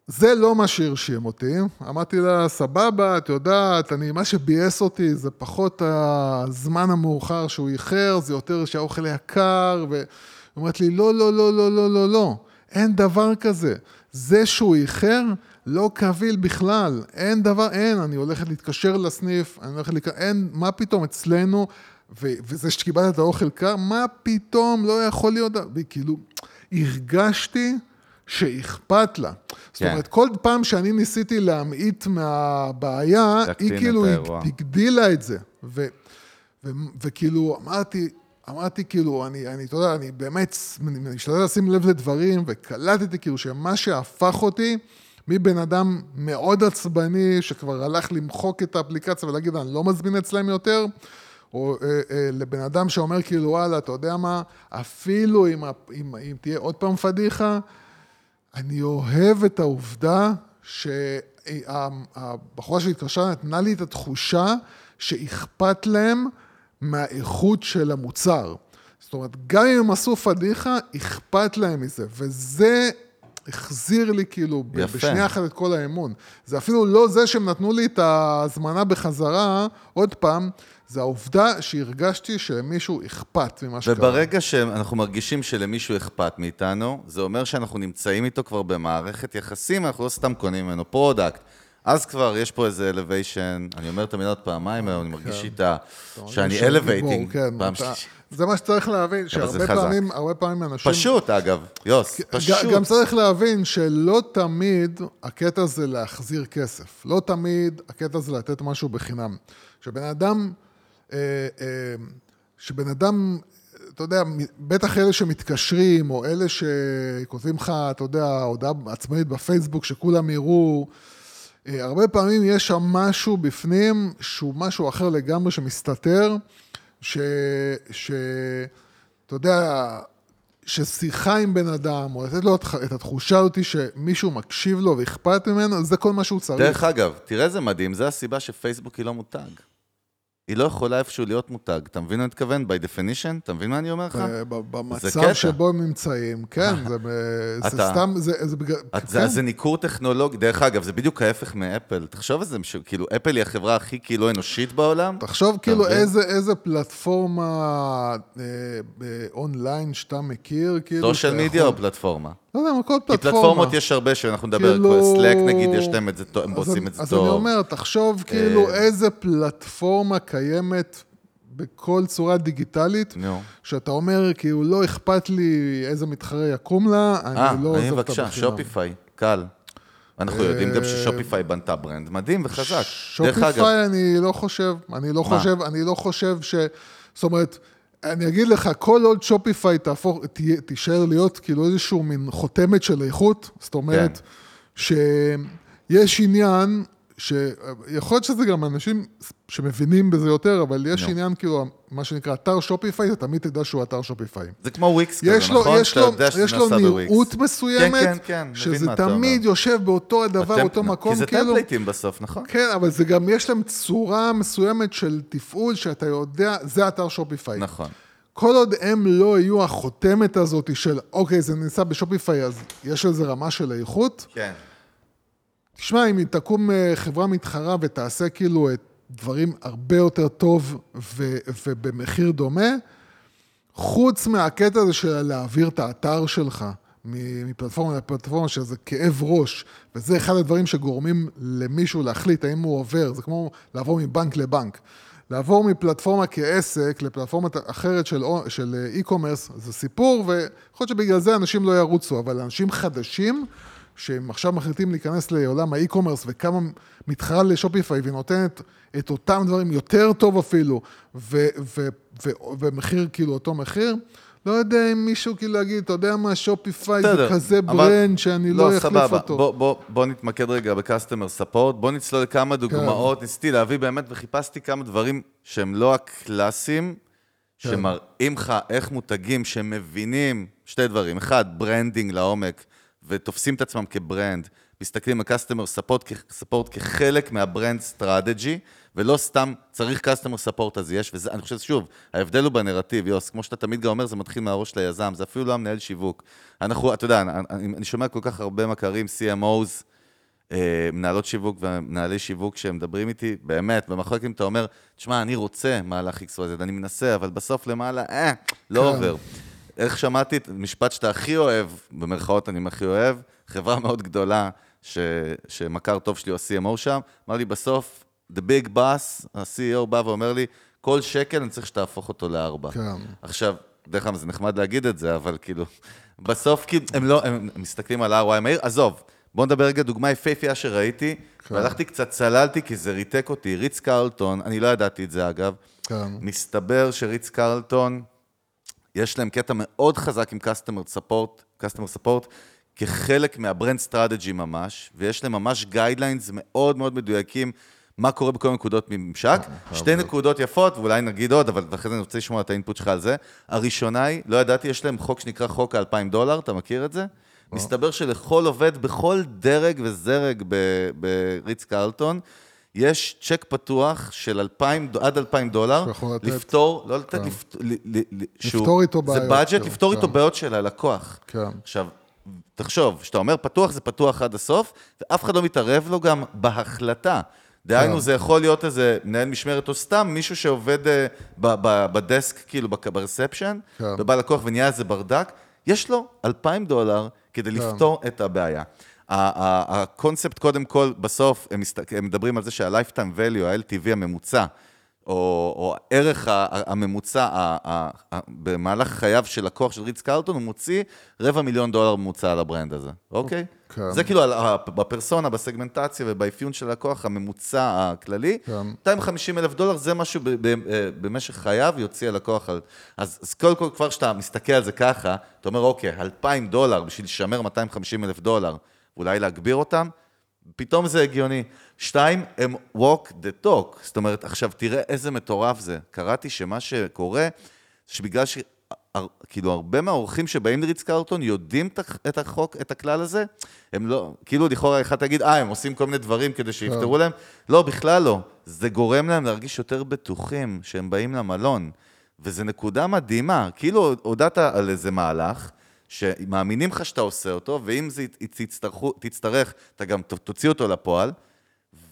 זה לא מה שהרשים אותי. אמרתי לה, סבבה, את יודעת, אני, מה שביאס אותי זה פחות הזמן המאוחר שהוא איחר, זה יותר שהאוכל יקר, והיא אומרת לי, לא, לא, לא, לא, לא, לא, לא, אין דבר כזה. זה שהוא איחר, לא קביל בכלל, אין דבר, אין, אני הולכת להתקשר לסניף, אני הולכת להיכנס, אין, מה פתאום, אצלנו, ו- וזה שקיבלת את האוכל קר, מה פתאום, לא יכול להיות, וכאילו, הרגשתי שאכפת לה. זאת כן. אומרת, כל פעם שאני ניסיתי להמעיט מהבעיה, היא כאילו. הגדילה את זה. ו- ו- וכאילו, אמרתי, אמרתי כאילו, אני, אני, אתה יודע, אני באמת משתדל לשים לב לדברים, וקלטתי כאילו שמה שהפך אותי מבן אדם מאוד עצבני, שכבר הלך למחוק את האפליקציה ולהגיד, אני לא מזמין אצלם יותר, או אה, אה, לבן אדם שאומר כאילו, וואלה, אתה יודע מה, אפילו אם, אם, אם תהיה עוד פעם פדיחה, אני אוהב את העובדה שהבחורה שהתקשרה נתנה לי את התחושה שאכפת להם מהאיכות של המוצר. זאת אומרת, גם אם הם עשו פדיחה, אכפת להם מזה, וזה החזיר לי כאילו יפה. בשנייה אחת את כל האמון. זה אפילו לא זה שהם נתנו לי את ההזמנה בחזרה, עוד פעם, זה העובדה שהרגשתי שלמישהו אכפת ממה שקרה. וברגע שאנחנו מרגישים שלמישהו אכפת מאיתנו, זה אומר שאנחנו נמצאים איתו כבר במערכת יחסים, אנחנו לא סתם קונים ממנו product. אז כבר יש פה איזה elevation, אני אומר את המילה עוד פעמיים היום, אני מרגיש איתה שאני elevating, כן, פעם שלישית. זה מה שצריך להבין, שהרבה. פעמים, הרבה פעמים אנשים... פשוט, אגב, יוס, ג- פשוט. גם צריך להבין שלא תמיד הקטע זה להחזיר כסף. לא תמיד הקטע זה לתת משהו בחינם. שבן אדם, שבן אדם, אתה יודע, בטח אלה שמתקשרים, או אלה שכותבים לך, אתה יודע, הודעה עצמאית בפייסבוק שכולם יראו, אה, הרבה פעמים יש שם משהו בפנים שהוא משהו אחר לגמרי שמסתתר, ש... ש... אתה יודע, ששיחה עם בן אדם, או לתת לו את- התחושה הזאת שמישהו מקשיב לו ואכפת ממנו, זה כל מה שהוא צריך. דרך אגב, תראה איזה מדהים, זה הסיבה שפייסבוק היא לא מותג. היא לא יכולה איפשהו להיות מותג. אתה מבין מה אני מתכוון? by definition? אתה מבין מה אני אומר לך? זה במצב. שבו הם נמצאים, כן, זה, סתם, זה, בגלל, זה, כן, זה ניכור טכנולוגי, דרך אגב, זה בדיוק ההפך מאפל. תחשוב על זה, כאילו, אפל היא החברה הכי כאילו אנושית בעולם. תחשוב כאילו? איזה, פלטפורמה אה, אה, אונליין שאתה מכיר, כאילו, social media או פלטפורמה? לא יודע, כל כי פלטפורמה. פלטפורמות יש הרבה שאנחנו נדבר, כאילו- סלאק נגיד, יש להם את זה, הם אז עושים את זה אז טוב. אני אומר, תחשוב כאילו אה, איזה פלטפורמה קיימת בכל צורה דיגיטלית. שאתה אומר, כאילו, לא אכפת לי איזה מתחרה יקום לה, אה, אני לא אני עוזב אותה בבקשה, בחינם. שופיפיי, קל. אנחנו יודעים גם ששופיפיי בנתה brand מדהים וחזק. שופיפיי אני לא חושב, אני לא? חושב, אני לא חושב ש... זאת אומרת, אני אגיד לך, כל עוד שופיפיי תהפוך, תהיה- תישאר להיות כאילו איזשהו מין חותמת של איכות, זאת אומרת, כן. שיש עניין, שיכול להיות שזה גם אנשים שמבינים בזה יותר, אבל יש נו. עניין כאילו, מה שנקרא אתר שופיפיי, אתה תמיד תדע שהוא אתר שופיפיי. זה כמו וויקס כזה, יש לו, נכון? יש לו, יש לו. נראות מסוימת, כן, כן, כן, שזה אתה אומר. תמיד יושב באותו הדבר, הטמפ- אותו מקום, כי זה כאילו... טמפלייטים בסוף, נכון? כן, אבל זה גם, יש להם צורה מסוימת של תפעול, שאתה יודע, זה אתר שופיפיי. נכון. כל עוד הם לא יהיו החותמת הזאת של, אוקיי, זה נמצא בשופיפיי, אז יש לזה רמה של איכות. כן. תשמע, אם תקום אה, חברה מתחרה ותעשה כאילו את דברים הרבה יותר טוב ו- ובמחיר דומה, חוץ מהקטע הזה של להעביר את האתר שלך מפלטפורמה לפלטפורמה, שזה כאב ראש, וזה אחד הדברים שגורמים למישהו להחליט האם הוא עובר, זה כמו לעבור מבנק לבנק. לעבור מפלטפורמה כעסק לפלטפורמה אחרת של, של אה, e-commerce, זה סיפור, ויכול להיות שבגלל זה אנשים לא ירוצו, אבל אנשים חדשים, שהם עכשיו מחליטים להיכנס לעולם ה e-commerce וכמה מתחרה לשופיפיי והיא נותנת את אותם דברים יותר טוב אפילו, ו- ו- ו- ומחיר כאילו אותו מחיר, לא יודע אם מישהו כאילו להגיד, אתה יודע מה, שופיפיי זה כזה brand שאני לא אחליף סבבה. אותו. בוא, בוא, בוא נתמקד רגע ב customer support, בוא נצלול כן. לכמה דוגמאות, ניסיתי להביא באמת וחיפשתי כמה דברים שהם לא הקלאסיים, כן. שמראים לך איך מותגים שמבינים שתי דברים, אחד, branding לעומק, ותופסים את עצמם כ brand, מסתכלים על customer support כחלק מה brand strategy, ולא סתם צריך customer support אז יש, וזה, אני חושב, שוב, ההבדל הוא בנרטיב, יוס, כמו שאתה תמיד גם אומר, זה מתחיל מהראש של היזם, זה אפילו לא המנהל שיווק. אנחנו, אתה יודע, אני, אני שומע כל כך הרבה מכרים, CMOs, אה, מנהלות שיווק ומנהלי שיווק שהם מדברים איתי, באמת, במחלקת אם אתה אומר, תשמע, אני רוצה מהלך XYZ, אני מנסה, אבל בסוף למעלה, אה, לא כן. עובר. איך שמעתי את המשפט שאתה הכי אוהב, במרכאות אני הכי אוהב, חברה מאוד גדולה, ש, שמכר טוב שלי הוא ה-CMO שם, אמר לי, בסוף, the big boss, ה-CEO בא ואומר לי, כל שקל אני צריך שתהפוך אותו לארבע. כן. עכשיו, דרך אגב, זה נחמד להגיד את זה, אבל כאילו, בסוף, כאילו, הם לא, הם מסתכלים על ROI מהיר, עזוב, בוא נדבר רגע, דוגמה יפהפייה שראיתי, כן. והלכתי קצת, צללתי, כי זה ריתק אותי, ריץ קרלטון, אני לא ידעתי את זה אגב, כן. מסתבר שריץ קרלטון, יש להם קטע מאוד חזק עם customer support, customer support, כחלק מה brand strategy ממש, ויש להם ממש guidelines מאוד מאוד מדויקים, מה קורה בכל נקודות ממשק. שתי נקודות יפות, ואולי נגיד עוד, אבל אחרי זה אני רוצה לשמוע את ה input שלך על זה. הראשונה היא, לא ידעתי, יש להם חוק שנקרא חוק ה-2,000 דולר, אתה מכיר את זה? מסתבר שלכל עובד בכל דרג וזרג ב- בריץ קרלטון, יש צ'ק פתוח של 2,000, עד 2,000 דולר. לפתור, לא לתת, כן. לפת- ל- ל- ל- שהוא- לפתור איתו זה בעיות, בדג'ט, כן, לפתור איתו כן. בעיות של הלקוח. כן. עכשיו, תחשוב, כשאתה אומר פתוח, זה פתוח עד הסוף, ואף אחד לא מתערב לו גם בהחלטה. דהיינו, כן. זה יכול להיות איזה מנהל משמרת או סתם מישהו שעובד אה, בדסק, כאילו, ברספשן, כן. ובא לקוח ונהיה איזה ברדק, יש לו 2,000 דולר כדי. לפתור את הבעיה. הקונספט, קודם כל, בסוף, הם, מסת... הם מדברים על זה שה-lifetime value, ה-LTV הממוצע, או, או הערך ה- הממוצע ה- ה- ה- במהלך חייו של לקוח של ריץ קרלטון, הוא מוציא רבע מיליון דולר ממוצע על ה brand הזה, אוקיי? כן. זה כאילו בפרסונה, בסגמנטציה ובאפיון של הלקוח, הממוצע הכללי. כן. 250 אלף דולר זה משהו ב- ב- אה, במשך חייו יוציא הלקוח על... אז, אז קודם כל, כבר כשאתה מסתכל על זה ככה, אתה אומר, אוקיי, 2,000 דולר בשביל לשמר 250 אלף דולר, ואולי להגביר אותם, פתאום זה הגיוני. שתיים, הם walk the talk. זאת אומרת, עכשיו תראה איזה מטורף זה. קראתי שמה שקורה, שבגלל ש... כאילו, הרבה מהאורחים שבאים לריץ קרלטון יודעים את הח- את החוק, את הכלל הזה, הם לא, כאילו לכאורה אחד תגיד, אה, הם עושים כל מיני דברים כדי שיפתרו להם. לא, בכלל לא. זה גורם להם להרגיש יותר בטוחים שהם באים למלון. וזו נקודה מדהימה. כאילו, הודעת על איזה מהלך, שמאמינים לך שאתה עושה אותו, ואם זה תצטרכו, תצטרך, אתה גם תוציא אותו לפועל,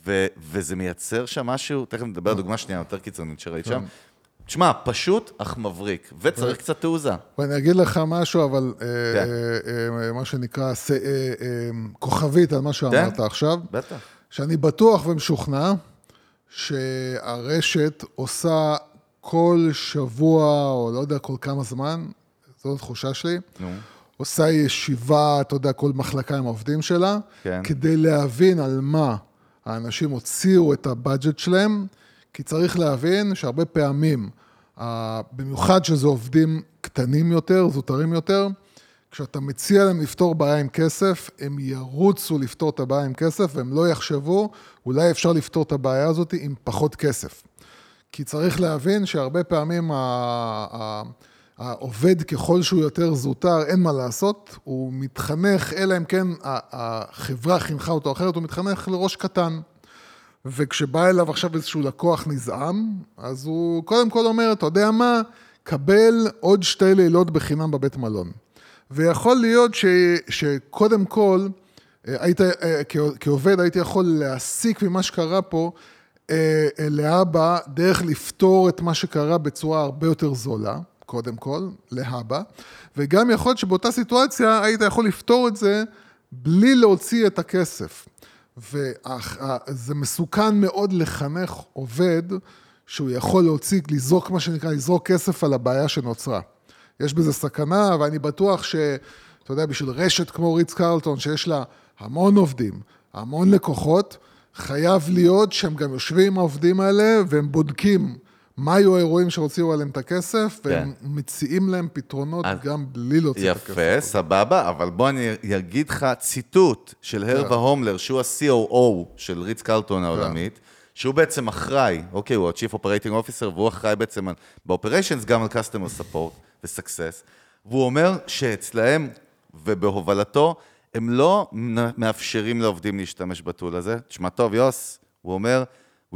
ו, וזה מייצר שם משהו, תכף נדבר על דוגמה שנייה יותר קיצונית שראית שם. תשמע, פשוט אך מבריק, וצריך קצת תעוזה. ואני אגיד לך משהו, אבל אה, כן. אה, אה, מה שנקרא כוכבית על מה שאמרת כן. עכשיו, בטח. שאני בטוח ומשוכנע שהרשת עושה כל שבוע, או לא יודע כל כמה זמן, זו התחושה שלי, נו. עושה ישיבה, אתה יודע, כל מחלקה עם העובדים שלה, כן. כדי להבין על מה האנשים הוציאו את הבאג'ט שלהם, כי צריך להבין שהרבה פעמים, במיוחד שזה עובדים קטנים יותר, זוטרים יותר, כשאתה מציע להם לפתור בעיה עם כסף, הם ירוצו לפתור את הבעיה עם כסף, והם לא יחשבו, אולי אפשר לפתור את הבעיה הזאת עם פחות כסף. כי צריך להבין שהרבה פעמים ה- ה- העובד, ככל שהוא יותר זוטר, אין מה לעשות, הוא מתחנך, אלא אם כן החברה חינכה אותו אחרת, הוא מתחנך לראש קטן. וכשבא אליו עכשיו איזשהו לקוח נזעם, אז הוא קודם כל אומר, אתה יודע מה, קבל עוד שתי לילות בחינם בבית מלון. ויכול להיות ש, שקודם כל, אה, היית, אה, כעובד הייתי יכול להסיק ממה שקרה פה אה, להבא דרך לפתור את מה שקרה בצורה הרבה יותר זולה, קודם כל, להבא, וגם יכול להיות שבאותה סיטואציה היית יכול לפתור את זה בלי להוציא את הכסף. וזה מסוכן מאוד לחנך עובד שהוא יכול להוציא, לזרוק, מה שנקרא, לזרוק כסף על הבעיה שנוצרה. יש בזה סכנה, ואני בטוח ש... אתה יודע, בשביל רשת כמו ריץ קרלטון, שיש לה המון עובדים, המון לקוחות, חייב להיות שהם גם יושבים עם העובדים האלה, והם בודקים מה היו האירועים שהוציאו עליהם את הכסף, והם מציעים להם פתרונות אז- גם בלי להוציא את הכסף. יפה, סבבה, אבל בוא אני אגיד לך ציטוט של הרבה הומלר, שהוא ה-COO של ריץ קרלטון העולמית, שהוא בעצם אחראי, אוקיי, הוא ה-Chief Operating Officer, והוא אחראי בעצם ב-Operations גם על Customer Support ו-Success, והוא אומר שאצלהם ובהובלתו, הם לא מאפשרים לעובדים להשתמש בטול הזה. תשמע טוב, יוס, הוא אומר,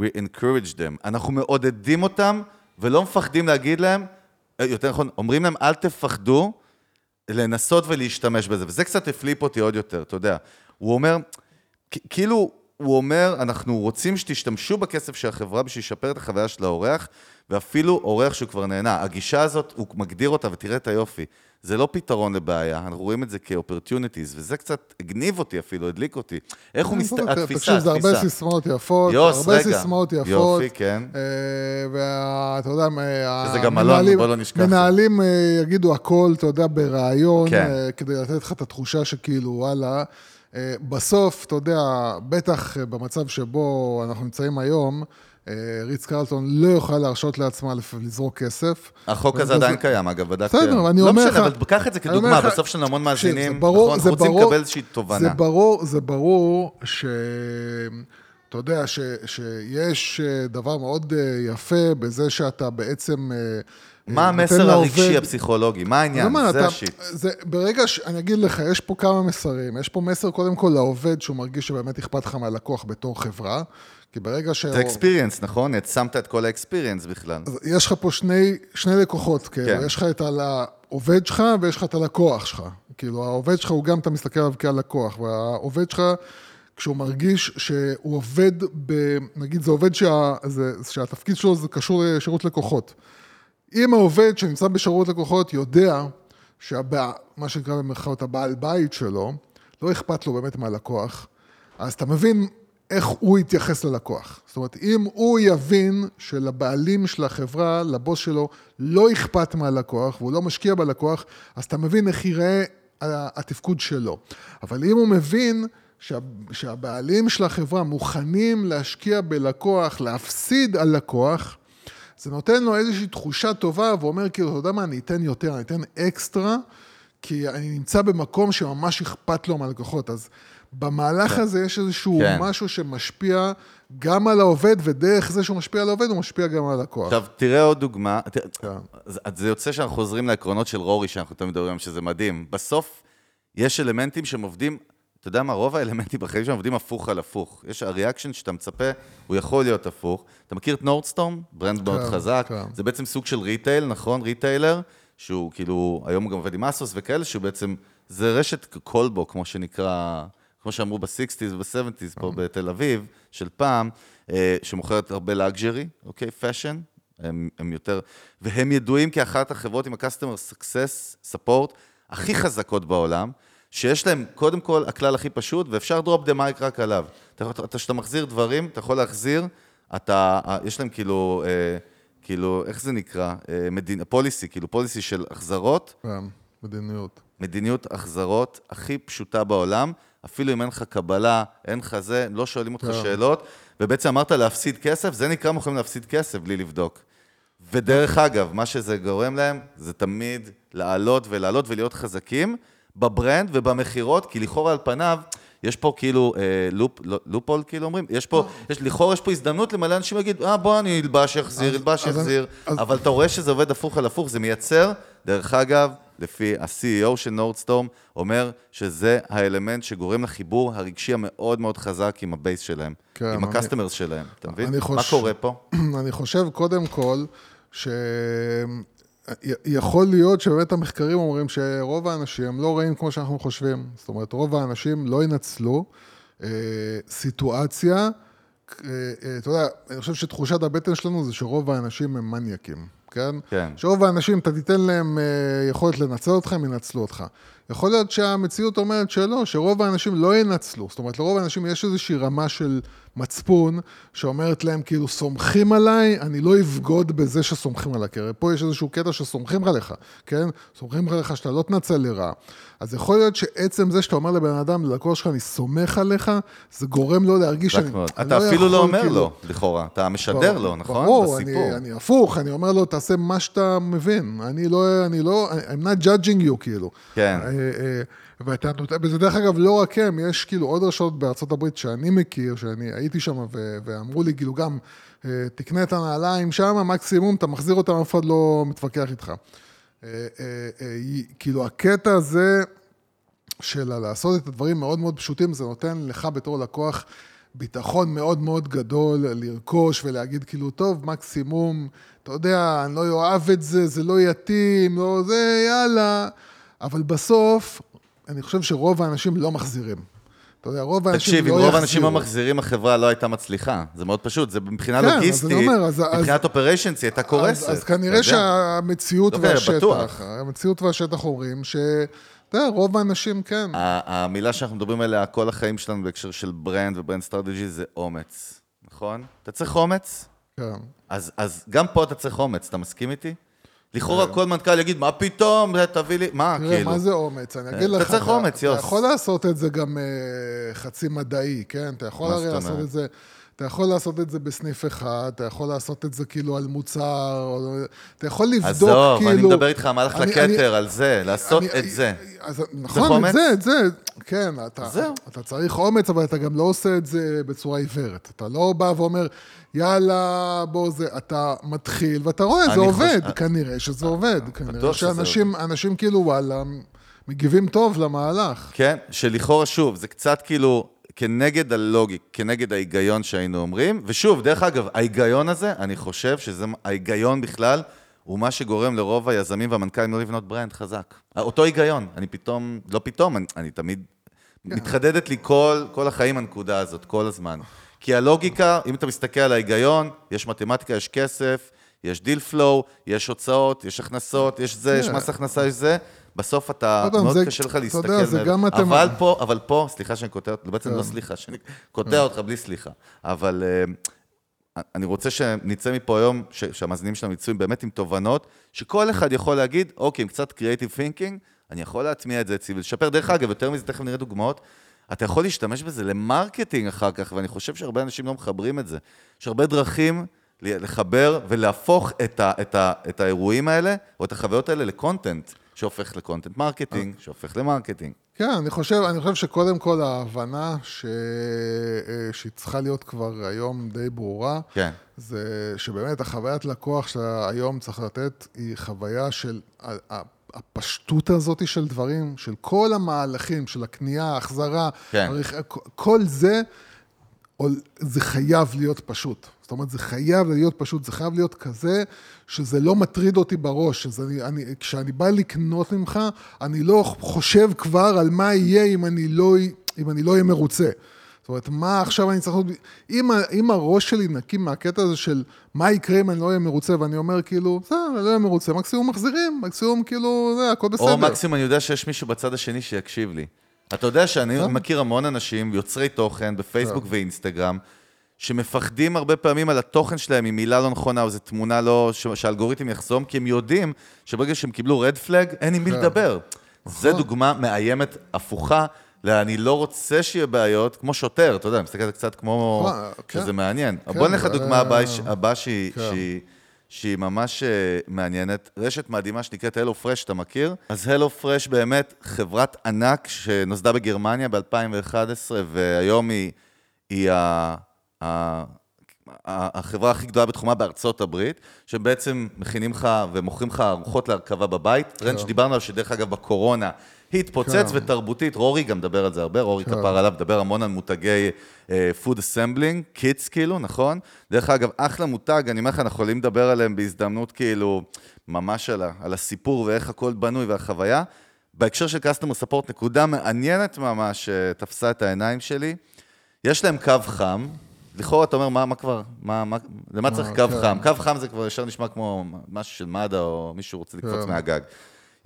we encourage them. אנחנו מעודדים אותם ולא מפחדים להגיד להם, אה, יותר נכון, אומרים להם, אל תפחדו, לנסות ולהשתמש בזה, וזה קצת הפליפ אותי עוד יותר, אתה יודע. הוא אומר, כאילו, הוא אומר, אנחנו רוצים שתשתמשו בכסף של החברה בשביל לשפר את החוויה של האורח, ואפילו אורח שהוא כבר נהנה. הגישה הזאת, הוא מגדיר אותה, ותראה את היופי. זה לא פתרון לבעיה, אנחנו רואים את זה כ-opportunities, וזה קצת הגניב אותי אפילו, הדליק אותי. איך הוא מסת... תקשיב, התפיסה, זה הרבה התפיסה. סיסמאות יפות, יוס, הרבה. סיסמאות יפות. יופי, כן. ואתה יודע, וזה גם המנהלים- בוא לא נשכח. מנהלים אה, יגידו הכל, אתה יודע, בריאיון, כן. אה, כדי לתת לך את התחושה שכאילו, וואלה, אה, בסוף, אתה יודע, בטח אה, במצב שבו אנחנו נמצאים היום, אה, ריץ קרלטון לא יוכל להרשות לעצמה לזרוק כסף. החוק הזה וזה- עדיין קיים, אגב, בדקתי. בסדר, אני לא אומר משנה, לך- אבל קח את זה כדוגמה, בסוף יש לנו המון מאזינים, זה ברור- נכון? זה אנחנו רוצים לקבל איזושהי זה תובנה. ברור, זה ברור ש... אתה יודע ש, שיש אה, דבר מאוד אה, יפה בזה שאתה בעצם... אה, מה אה, המסר הרגשי לעובד- הפסיכולוגי? מה העניין? אומר, זה אתה- השיט. זה, ברגע ש... אני אגיד לך, יש פה כמה מסרים. יש פה מסר קודם כל לעובד שהוא מרגיש שבאמת אכפת לך מהלקוח בתור חברה. כי ברגע ש... זה אקספיריאנס, נכון? שמת את כל האקספיריאנס בכלל. אז יש לך פה שני, שני לקוחות, כאילו, כן. יש לך את העובד שלך ויש לך את הלקוח שלך. כאילו, העובד שלך הוא גם, אתה מסתכל עליו כהלקוח, והעובד שלך, כשהוא מרגיש שהוא עובד ב... נגיד, זה עובד שה, זה, שהתפקיד שלו זה קשור לשירות לקוחות. אם העובד שנמצא בשירות לקוחות יודע שהבע... מה שנקרא במרכאות הבעל בית שלו, לא אכפת לו באמת מהלקוח, אז אתה מבין איך הוא יתייחס ללקוח. זאת אומרת, אם הוא יבין שלבעלים של החברה, לבוס שלו, לא אכפת מהלקוח, והוא לא משקיע בלקוח, אז אתה מבין איך ייראה התפקוד שלו. אבל אם הוא מבין שה, שהבעלים של החברה מוכנים להשקיע בלקוח, להפסיד על לקוח, זה נותן לו איזושהי תחושה טובה, והוא אומר, כאילו, אתה יודע מה, אני אתן יותר, אני אתן אקסטרה, כי אני נמצא במקום שממש אכפת לו מהלקוחות. אז במהלך הזה יש איזשהו כן. משהו שמשפיע גם על העובד, ודרך זה שהוא משפיע על העובד, הוא משפיע גם על הלקוח. עכשיו, תראה עוד דוגמה. כן. זה יוצא שאנחנו חוזרים לעקרונות של רורי, שאנחנו תמיד מדברים שזה מדהים. בסוף, יש אלמנטים שהם עובדים, אתה יודע מה, רוב האלמנטים בחיים שלהם עובדים הפוך על הפוך. יש הריאקשן שאתה מצפה, הוא יכול להיות הפוך. אתה מכיר את נורדסטרום? brand מאוד כן, חזק. כן. זה בעצם סוג של retail, נכון? retailer, שהוא כאילו, היום הוא גם עובד עם אסוס וכאלה, שהוא בעצם, זה רשת קולבו, כמו שנקרא, כמו שאמרו ב-60's וב-70's פה בתל אביב, של פעם, אה, שמוכרת הרבה luxury, אוקיי? Fashion. הם, הם יותר, והם ידועים כאחת החברות עם ה-customer success support הכי חזקות בעולם, שיש להם, קודם כל, הכלל הכי פשוט, ואפשר drop the mic רק עליו. אתה, אתה, כשאתה מחזיר דברים, אתה יכול להחזיר, אתה, יש להם כאילו, אה, כאילו, איך זה נקרא? אה, מדין, פוליסי, כאילו פוליסי של החזרות, כן, מדיניות. מדיניות החזרות הכי פשוטה בעולם, אפילו אם אין לך קבלה, אין לך זה, לא שואלים אותך כן. שאלות, ובעצם אמרת להפסיד כסף, זה נקרא הם יכולים להפסיד כסף בלי לבדוק. ודרך אגב, מה שזה גורם להם, זה תמיד לעלות ולעלות ולהיות חזקים ב brand ובמכירות, כי לכאורה על פניו, יש פה כאילו אה, loop, לא, loophole, כאילו אומרים, יש פה, יש, לכאורה יש פה הזדמנות למלא אנשים להגיד, אה, בוא, אני אלבש, יחזיר, אלבש, אז- אבל אתה רואה שזה עובד הפוך על הפוך, זה מייצר, דרך אגב, לפי ה-CEO של נורדסטרום, אומר שזה האלמנט שגורם לחיבור הרגשי המאוד מאוד חזק עם ה base שלהם, כן, עם ה customers שלהם, אתה מבין? אני מה חוש- קורה פה? [clears throat] אני חושב קודם כל, שיכול להיות שבאמת המחקרים אומרים שרוב האנשים הם לא רעים כמו שאנחנו חושבים. זאת אומרת, רוב האנשים לא ינצלו אה, סיטואציה, אה, אה, אתה יודע, אני חושב שתחושת הבטן שלנו זה שרוב האנשים הם מניאקים, כן? כן. שרוב האנשים, אתה תיתן להם אה, יכולת לנצל אותך, הם ינצלו אותך. יכול להיות שהמציאות אומרת שלא, שרוב האנשים לא ינצלו. זאת אומרת, לרוב האנשים יש איזושהי רמה של מצפון, שאומרת להם, כאילו, סומכים עליי, אני לא אבגוד בזה שסומכים עליי. כי הרי פה יש איזשהו קטע שסומכים עליך, כן? סומכים עליך שאתה לא תנצל לרעה. אז יכול להיות שעצם זה שאתה אומר לבן אדם, ללקוח שלך, אני סומך עליך, זה גורם לו להרגיש שאני... מאוד. אני אתה אפילו לא אומר כאילו, לו, לכאורה, אתה משדר לו, נכון? ברור. אני, אני הפוך, אני אומר לו, תעשה מה שאתה מבין. אני לא, אני לא, I'm not judging you, כאילו. כן. ואתה נותן, וזה דרך אגב לא רק הם, יש כאילו עוד רשתות בארצות הברית שאני מכיר, שאני הייתי שם, ו- ואמרו לי, כאילו גם, אה, תקנה את הנעליים שם, מקסימום, אתה מחזיר אותם, אף אחד לא מתווכח איתך. אה, אה, כאילו, הקטע הזה, של לעשות את הדברים מאוד מאוד פשוטים, זה נותן לך בתור לקוח ביטחון מאוד מאוד גדול לרכוש ולהגיד כאילו, טוב, מקסימום, אתה יודע, אני לא אוהב את זה, זה לא יתאים, לא זה, יאללה. אבל בסוף, אני חושב שרוב האנשים לא מחזירים. אתה יודע, רוב האנשים לא תקשיב, יחזירו. אם רוב האנשים לא מחזירים, החברה לא הייתה מצליחה. זה מאוד פשוט, זה מבחינה כן, לוגיסטית, אומר, אז- מבחינת אופריישנס היא הייתה קורסת. אז, אז כנראה. שהמציאות לא, בטוח. והשטח, המציאות והשטח אומרים ש... אתה יודע, רוב האנשים כן. המילה שאנחנו מדברים עליה כל החיים שלנו בהקשר של brand ו brand strategy זה אומץ, נכון? אתה צריך אומץ? כן. אז, אז גם פה אתה צריך אומץ, אתה מסכים איתי? לכאורה כל מנכ"ל יגיד, מה פתאום, תביא לי, מה, כאילו? מה זה אומץ? אני אגיד אתה לך, צריך אומץ, אתה יוס. יכול לעשות את זה גם אה, חצי מדעי, כן? אתה יכול הרי לעשות? את זה... אתה יכול לעשות את זה בסניף אחד, אתה יכול לעשות את זה כאילו על מוצר, או... אתה יכול לבדוק עזוב, כאילו... אני מדבר איתך על מהלך אני- לכתר, אני- על זה, לעשות אני- את זה. אז, נכון? את זה, את זה, כן, אתה, זהו. אתה צריך אומץ, אבל אתה גם לא עושה את זה בצורה עיוורת. אתה לא בא ואומר, יאללה, בוא זה, אתה מתחיל, ואתה רואה, זה אני עובד, חושב- כנראה שזה עובד. כנראה בטוח שזה שאנשים אנשים כאילו, וואלה, מגיבים טוב למהלך. כן, שלכאורה, שוב, זה קצת כאילו כנגד הלוגי, כנגד ההיגיון שהיינו אומרים, ושוב, דרך אגב, ההיגיון הזה, אני חושב שזה, ההיגיון בכלל, הוא מה שגורם לרוב היזמים והמנכ"לים לא לבנות brand חזק. אותו היגיון, אני פתאום, לא פתאום, אני, אני תמיד, מתחדדת לי כל, כל החיים הנקודה הזאת, כל הזמן. כי הלוגיקה, אם אתה מסתכל על ההיגיון, יש מתמטיקה, יש כסף, יש deal flow, יש הוצאות, יש הכנסות, יש זה, יש כן. מס הכנסה, יש זה. בסוף אתה, מאוד זה- קשה לך להסתכל יודע, זה. גם מתמ- אבל פה, אבל פה, סליחה שאני קוטע, בעצם כן. לא סליחה, שאני קוטע אותך בלי סליחה. אבל אה, אני רוצה שנצא מפה היום, ש- שהמאזינים שלנו יצאו באמת עם תובנות, שכל אחד יכול להגיד, אוקיי, עם קצת creative thinking, אני יכול להטמיע את זה אצלי ולשפר. דרך אגב, יותר מזה, תכף נראה דוגמאות. אתה יכול להשתמש בזה ל marketing אחר כך, ואני חושב שהרבה אנשים לא מחברים את זה. יש הרבה דרכים לחבר ולהפוך את, ה, את, ה, את האירועים האלה, או את החוויות האלה ל content, שהופך ל content marketing, שהופך ל marketing. כן, אני חושב, אני חושב שקודם כל ההבנה ש... אה, שהיא צריכה להיות כבר היום די ברורה, כן. זה שבאמת החוויית לקוח שאתה היום צריך לתת היא חוויה של הפשטות הזאת של דברים, של כל המהלכים, של הקנייה, ההחזרה, כן. הרכ- כל זה, זה חייב להיות פשוט. זאת אומרת, זה חייב להיות פשוט, זה חייב להיות כזה שזה לא מטריד אותי בראש. שזה אני, אני, כשאני בא לקנות ממך, אני לא חושב כבר על מה יהיה אם אני לא, אם אני לא אהיה מרוצה. זאת אומרת, מה עכשיו אני צריך... אם, אם הראש שלי נקי מהקטע הזה של מה יקרה אם אני לא אהיה מרוצה, ואני אומר כאילו, בסדר, אני לא אהיה מרוצה, מקסימום מחזירים, מקסימום כאילו, זה, הכל בסדר. או מקסימום אני יודע שיש מישהו בצד השני שיקשיב לי. אתה יודע שאני כן. מכיר המון אנשים, יוצרי תוכן בפייסבוק ואינסטגרם, שמפחדים הרבה פעמים על התוכן שלהם עם מילה לא נכונה או איזו תמונה לא, ש- שהאלגוריתם יחסום, כי הם יודעים שברגע שהם קיבלו רד פלג, אין עם מי כן. לדבר. זו נכון. דוגמה מאיימת הפוכה. ל- אני לא רוצה שיהיה בעיות, כמו שוטר, אתה יודע, אני מסתכל על זה קצת כמו... נכון, כן. שזה מעניין. כן, בוא נלך לדוגמה ש- הבאה שהיא... שהיא- ממש אה, מעניינת. רשת מדהימה שנקראת הלו פרש, אתה מכיר? אז הלו פרש באמת חברת ענק שנוסדה בגרמניה ב-2011, והיום היא, היא ה, ה, החברה הכי גדולה בתחומה בארצות הברית, שהם בעצם מכינים לך ומוכרים לך ארוחות להרכבה בבית. טרנד שדיברנו עליו, שדרך אגב בקורונה התפוצץ, כן. ותרבותית, רורי גם מדבר על זה הרבה, רורי חפר עליו, מדבר המון על מותגי אה, food assembling, kits כאילו, נכון? דרך אגב, אחלה מותג, אני אומר לך, אנחנו יכולים לדבר עליהם בהזדמנות כאילו, ממש על, על הסיפור ואיך הכל בנוי והחוויה. בהקשר של customer support, נקודה מעניינת ממש, שתפסה את העיניים שלי. יש להם קו חם, לכאורה אתה אומר, מה, מה כבר, מה, מה, למה צריך קו כן. חם? קו חם זה כבר ישר נשמע כמו משהו של מד"א, או מישהו רוצה לקפוץ כן. מהגג.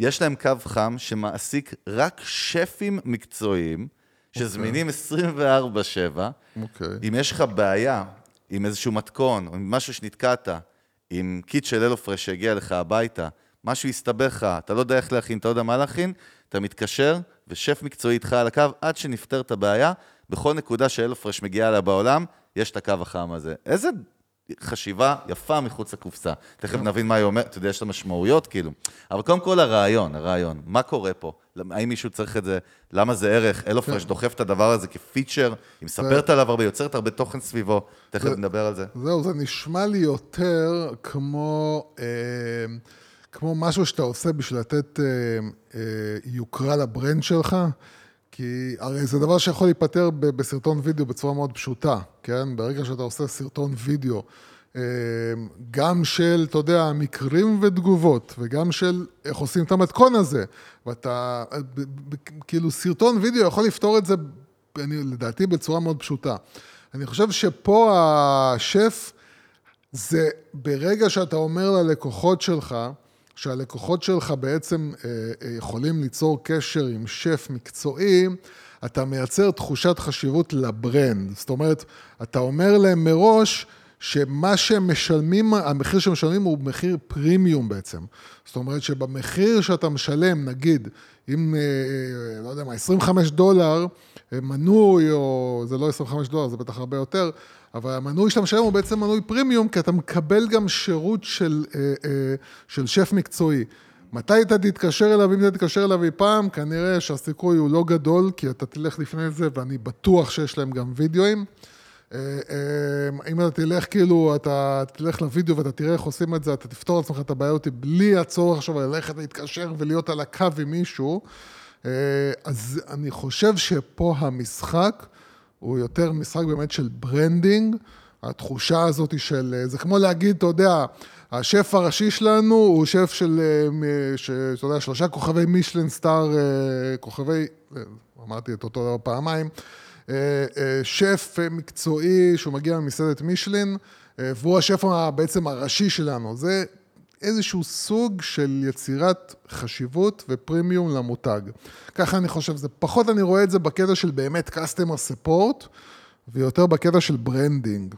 יש להם קו חם שמעסיק רק שפים מקצועיים, שזמינים 24/7. אוקיי. אם יש לך בעיה עם איזשהו מתכון, או עם משהו שנתקעת, עם קיט של אלופרש שהגיע לך הביתה, משהו הסתבך לך, אתה לא יודע איך להכין, אתה לא יודע מה להכין, אתה מתקשר, ושף מקצועי איתך על הקו עד שנפתר את הבעיה. בכל נקודה שאלופרש מגיעה אליה בעולם, יש את הקו החם הזה. איזה חשיבה יפה מחוץ לקופסה. תכף נבין מה היא אומרת, אתה יודע, יש לה משמעויות, כאילו. אבל קודם כל הרעיון, הרעיון. מה קורה פה? האם מישהו צריך את זה? למה זה ערך? אלופרש דוחף את הדבר הזה כפיצ'ר, היא מספרת עליו הרבה, יוצרת הרבה תוכן סביבו. תכף נדבר על זה. זהו, זה נשמע לי יותר כמו, אה, כמו משהו שאתה עושה בשביל לתת אה, אה, יוקרה לברנד שלך, כי הרי זה דבר שיכול להיפתר בסרטון וידאו בצורה מאוד פשוטה, כן? ברגע שאתה עושה סרטון וידאו, אה, גם של, אתה יודע, מקרים ותגובות, וגם של איך עושים את המתכון הזה, ואתה, ב- כאילו סרטון וידאו יכול לפתור את זה אני, לדעתי בצורה מאוד פשוטה. אני חושב שפה השף, זה ברגע שאתה אומר ללקוחות שלך, שהלקוחות שלך בעצם אה, אה, יכולים ליצור קשר עם שף מקצועי, אתה מייצר תחושת חשיבות לברנד. זאת אומרת, אתה אומר להם מראש שמה שהם משלמים, המחיר שהם משלמים הוא מחיר פרימיום בעצם. זאת אומרת שבמחיר שאתה משלם, נגיד, אם, אה, לא יודע מה, 25 דולר, מנוי, או זה לא 25 דולר, זה בטח הרבה יותר, אבל המנוי שאתה משלם הוא בעצם מנוי פרימיום, כי אתה מקבל גם שירות של, אה, אה, של שף מקצועי. מתי אתה תתקשר אליו, אם אתה תתקשר אליו אי פעם, כנראה שהסיכוי הוא לא גדול, כי אתה תלך לפני זה, ואני בטוח שיש להם גם וידאוים. אה, אם אתה תלך, כאילו, אתה תלך לוידאו ואתה תראה איך עושים את זה, אתה תפתור לעצמך את הבעיות בלי הצורך עכשיו ללכת להתקשר ולהיות על הקו עם מישהו. אז אני חושב שפה המשחק הוא יותר משחק באמת של branding, התחושה הזאת של, זה כמו להגיד, אתה יודע, השף הראשי שלנו הוא שף של, אתה יודע, שלושה כוכבי מישלן star, כוכבי, אמרתי את אותו פעמיים, שף מקצועי שהוא מגיע ממסעדת מישלין, והוא השף בעצם הראשי שלנו. זה איזשהו סוג של יצירת חשיבות ופרימיום למותג. ככה אני חושב, זה פחות אני רואה את זה בקטע של באמת customer support, ויותר בקטע של branding.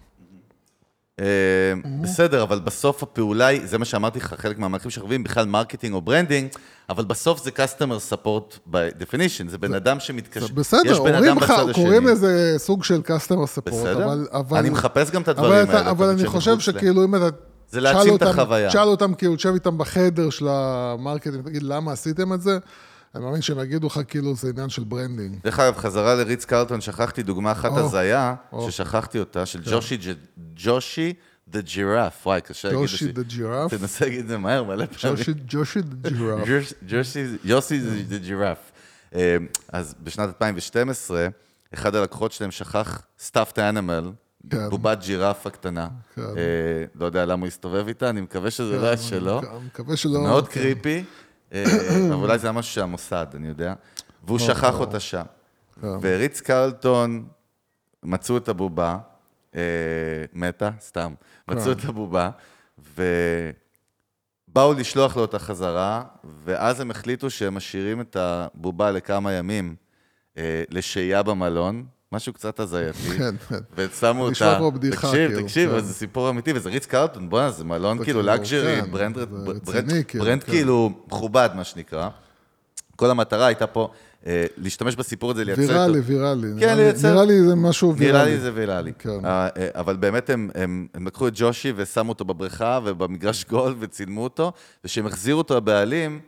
בסדר, אבל בסוף הפעולה היא, זה מה שאמרתי לך, חלק מהמערכים שחווים בכלל marketing או branding, אבל בסוף זה customer support by definition, זה בן אדם שמתקשר, בסדר, אומרים לך, קוראים לזה סוג של customer support, בסדר, אבל... אני מחפש גם את הדברים האלה. אבל אני חושב שכאילו אם אתה... זה להעצים את החוויה. תשאל אותם, כאילו, תשב איתם בחדר של ה marketing, תגיד, למה עשיתם את זה? אני מאמין שהם יגידו לך, כאילו, זה עניין של branding. דרך אגב, חזרה לריץ קרלטון, שכחתי דוגמה אחת הזיה, ששכחתי אותה, של ג'ושי, ג'ושי the giraffe. וואי, קשה להגיד את זה. ג'ושי the giraffe? תנסה להגיד את זה מהר, מלא פעמים. ג'ושי the giraffe. ג'ושי, ג'ושי the giraffe. אז בשנת 2012, אחד הלקוחות שלהם שכח stuffed animal, כן. בובת ג'ירפה קטנה. כן. לא יודע למה הוא הסתובב איתה, אני מקווה שזה לא היה שלו. אני מקווה שלא. מאוד כן. creepy, [coughs] אבל אולי זה היה משהו שהמוסד, אני יודע. והוא שכח אותה שם. כן. וריץ קרלטון, מצאו את הבובה, אה, מתה, סתם, מצאו את הבובה, ובאו לשלוח לו אותה חזרה, ואז הם החליטו שהם משאירים את הבובה לכמה ימים אה, לשהייה במלון, משהו קצת הזייתי, [laughs] כן, כן. ושמו אותה, תקשיב, כאילו, תקשיב, כן. זה סיפור אמיתי, וזה ריץ קרלטון, בואנה, זה מלון כאילו brand רציני, כאילו, brand. כאילו מכובד, מה שנקרא. כל המטרה הייתה פה אה, להשתמש בסיפור הזה, לייצר... ויראלי. ויראלי. כן, לייצר- נראה לי זה משהו ויראלי. נראה לי זה ויראלי. כן. אה, אה, אבל באמת הם, הם, הם לקחו את ג'ושי ושמו אותו בבריכה ובמגרש גולף וצילמו אותו, וכשהם החזירו אותו לבעלים,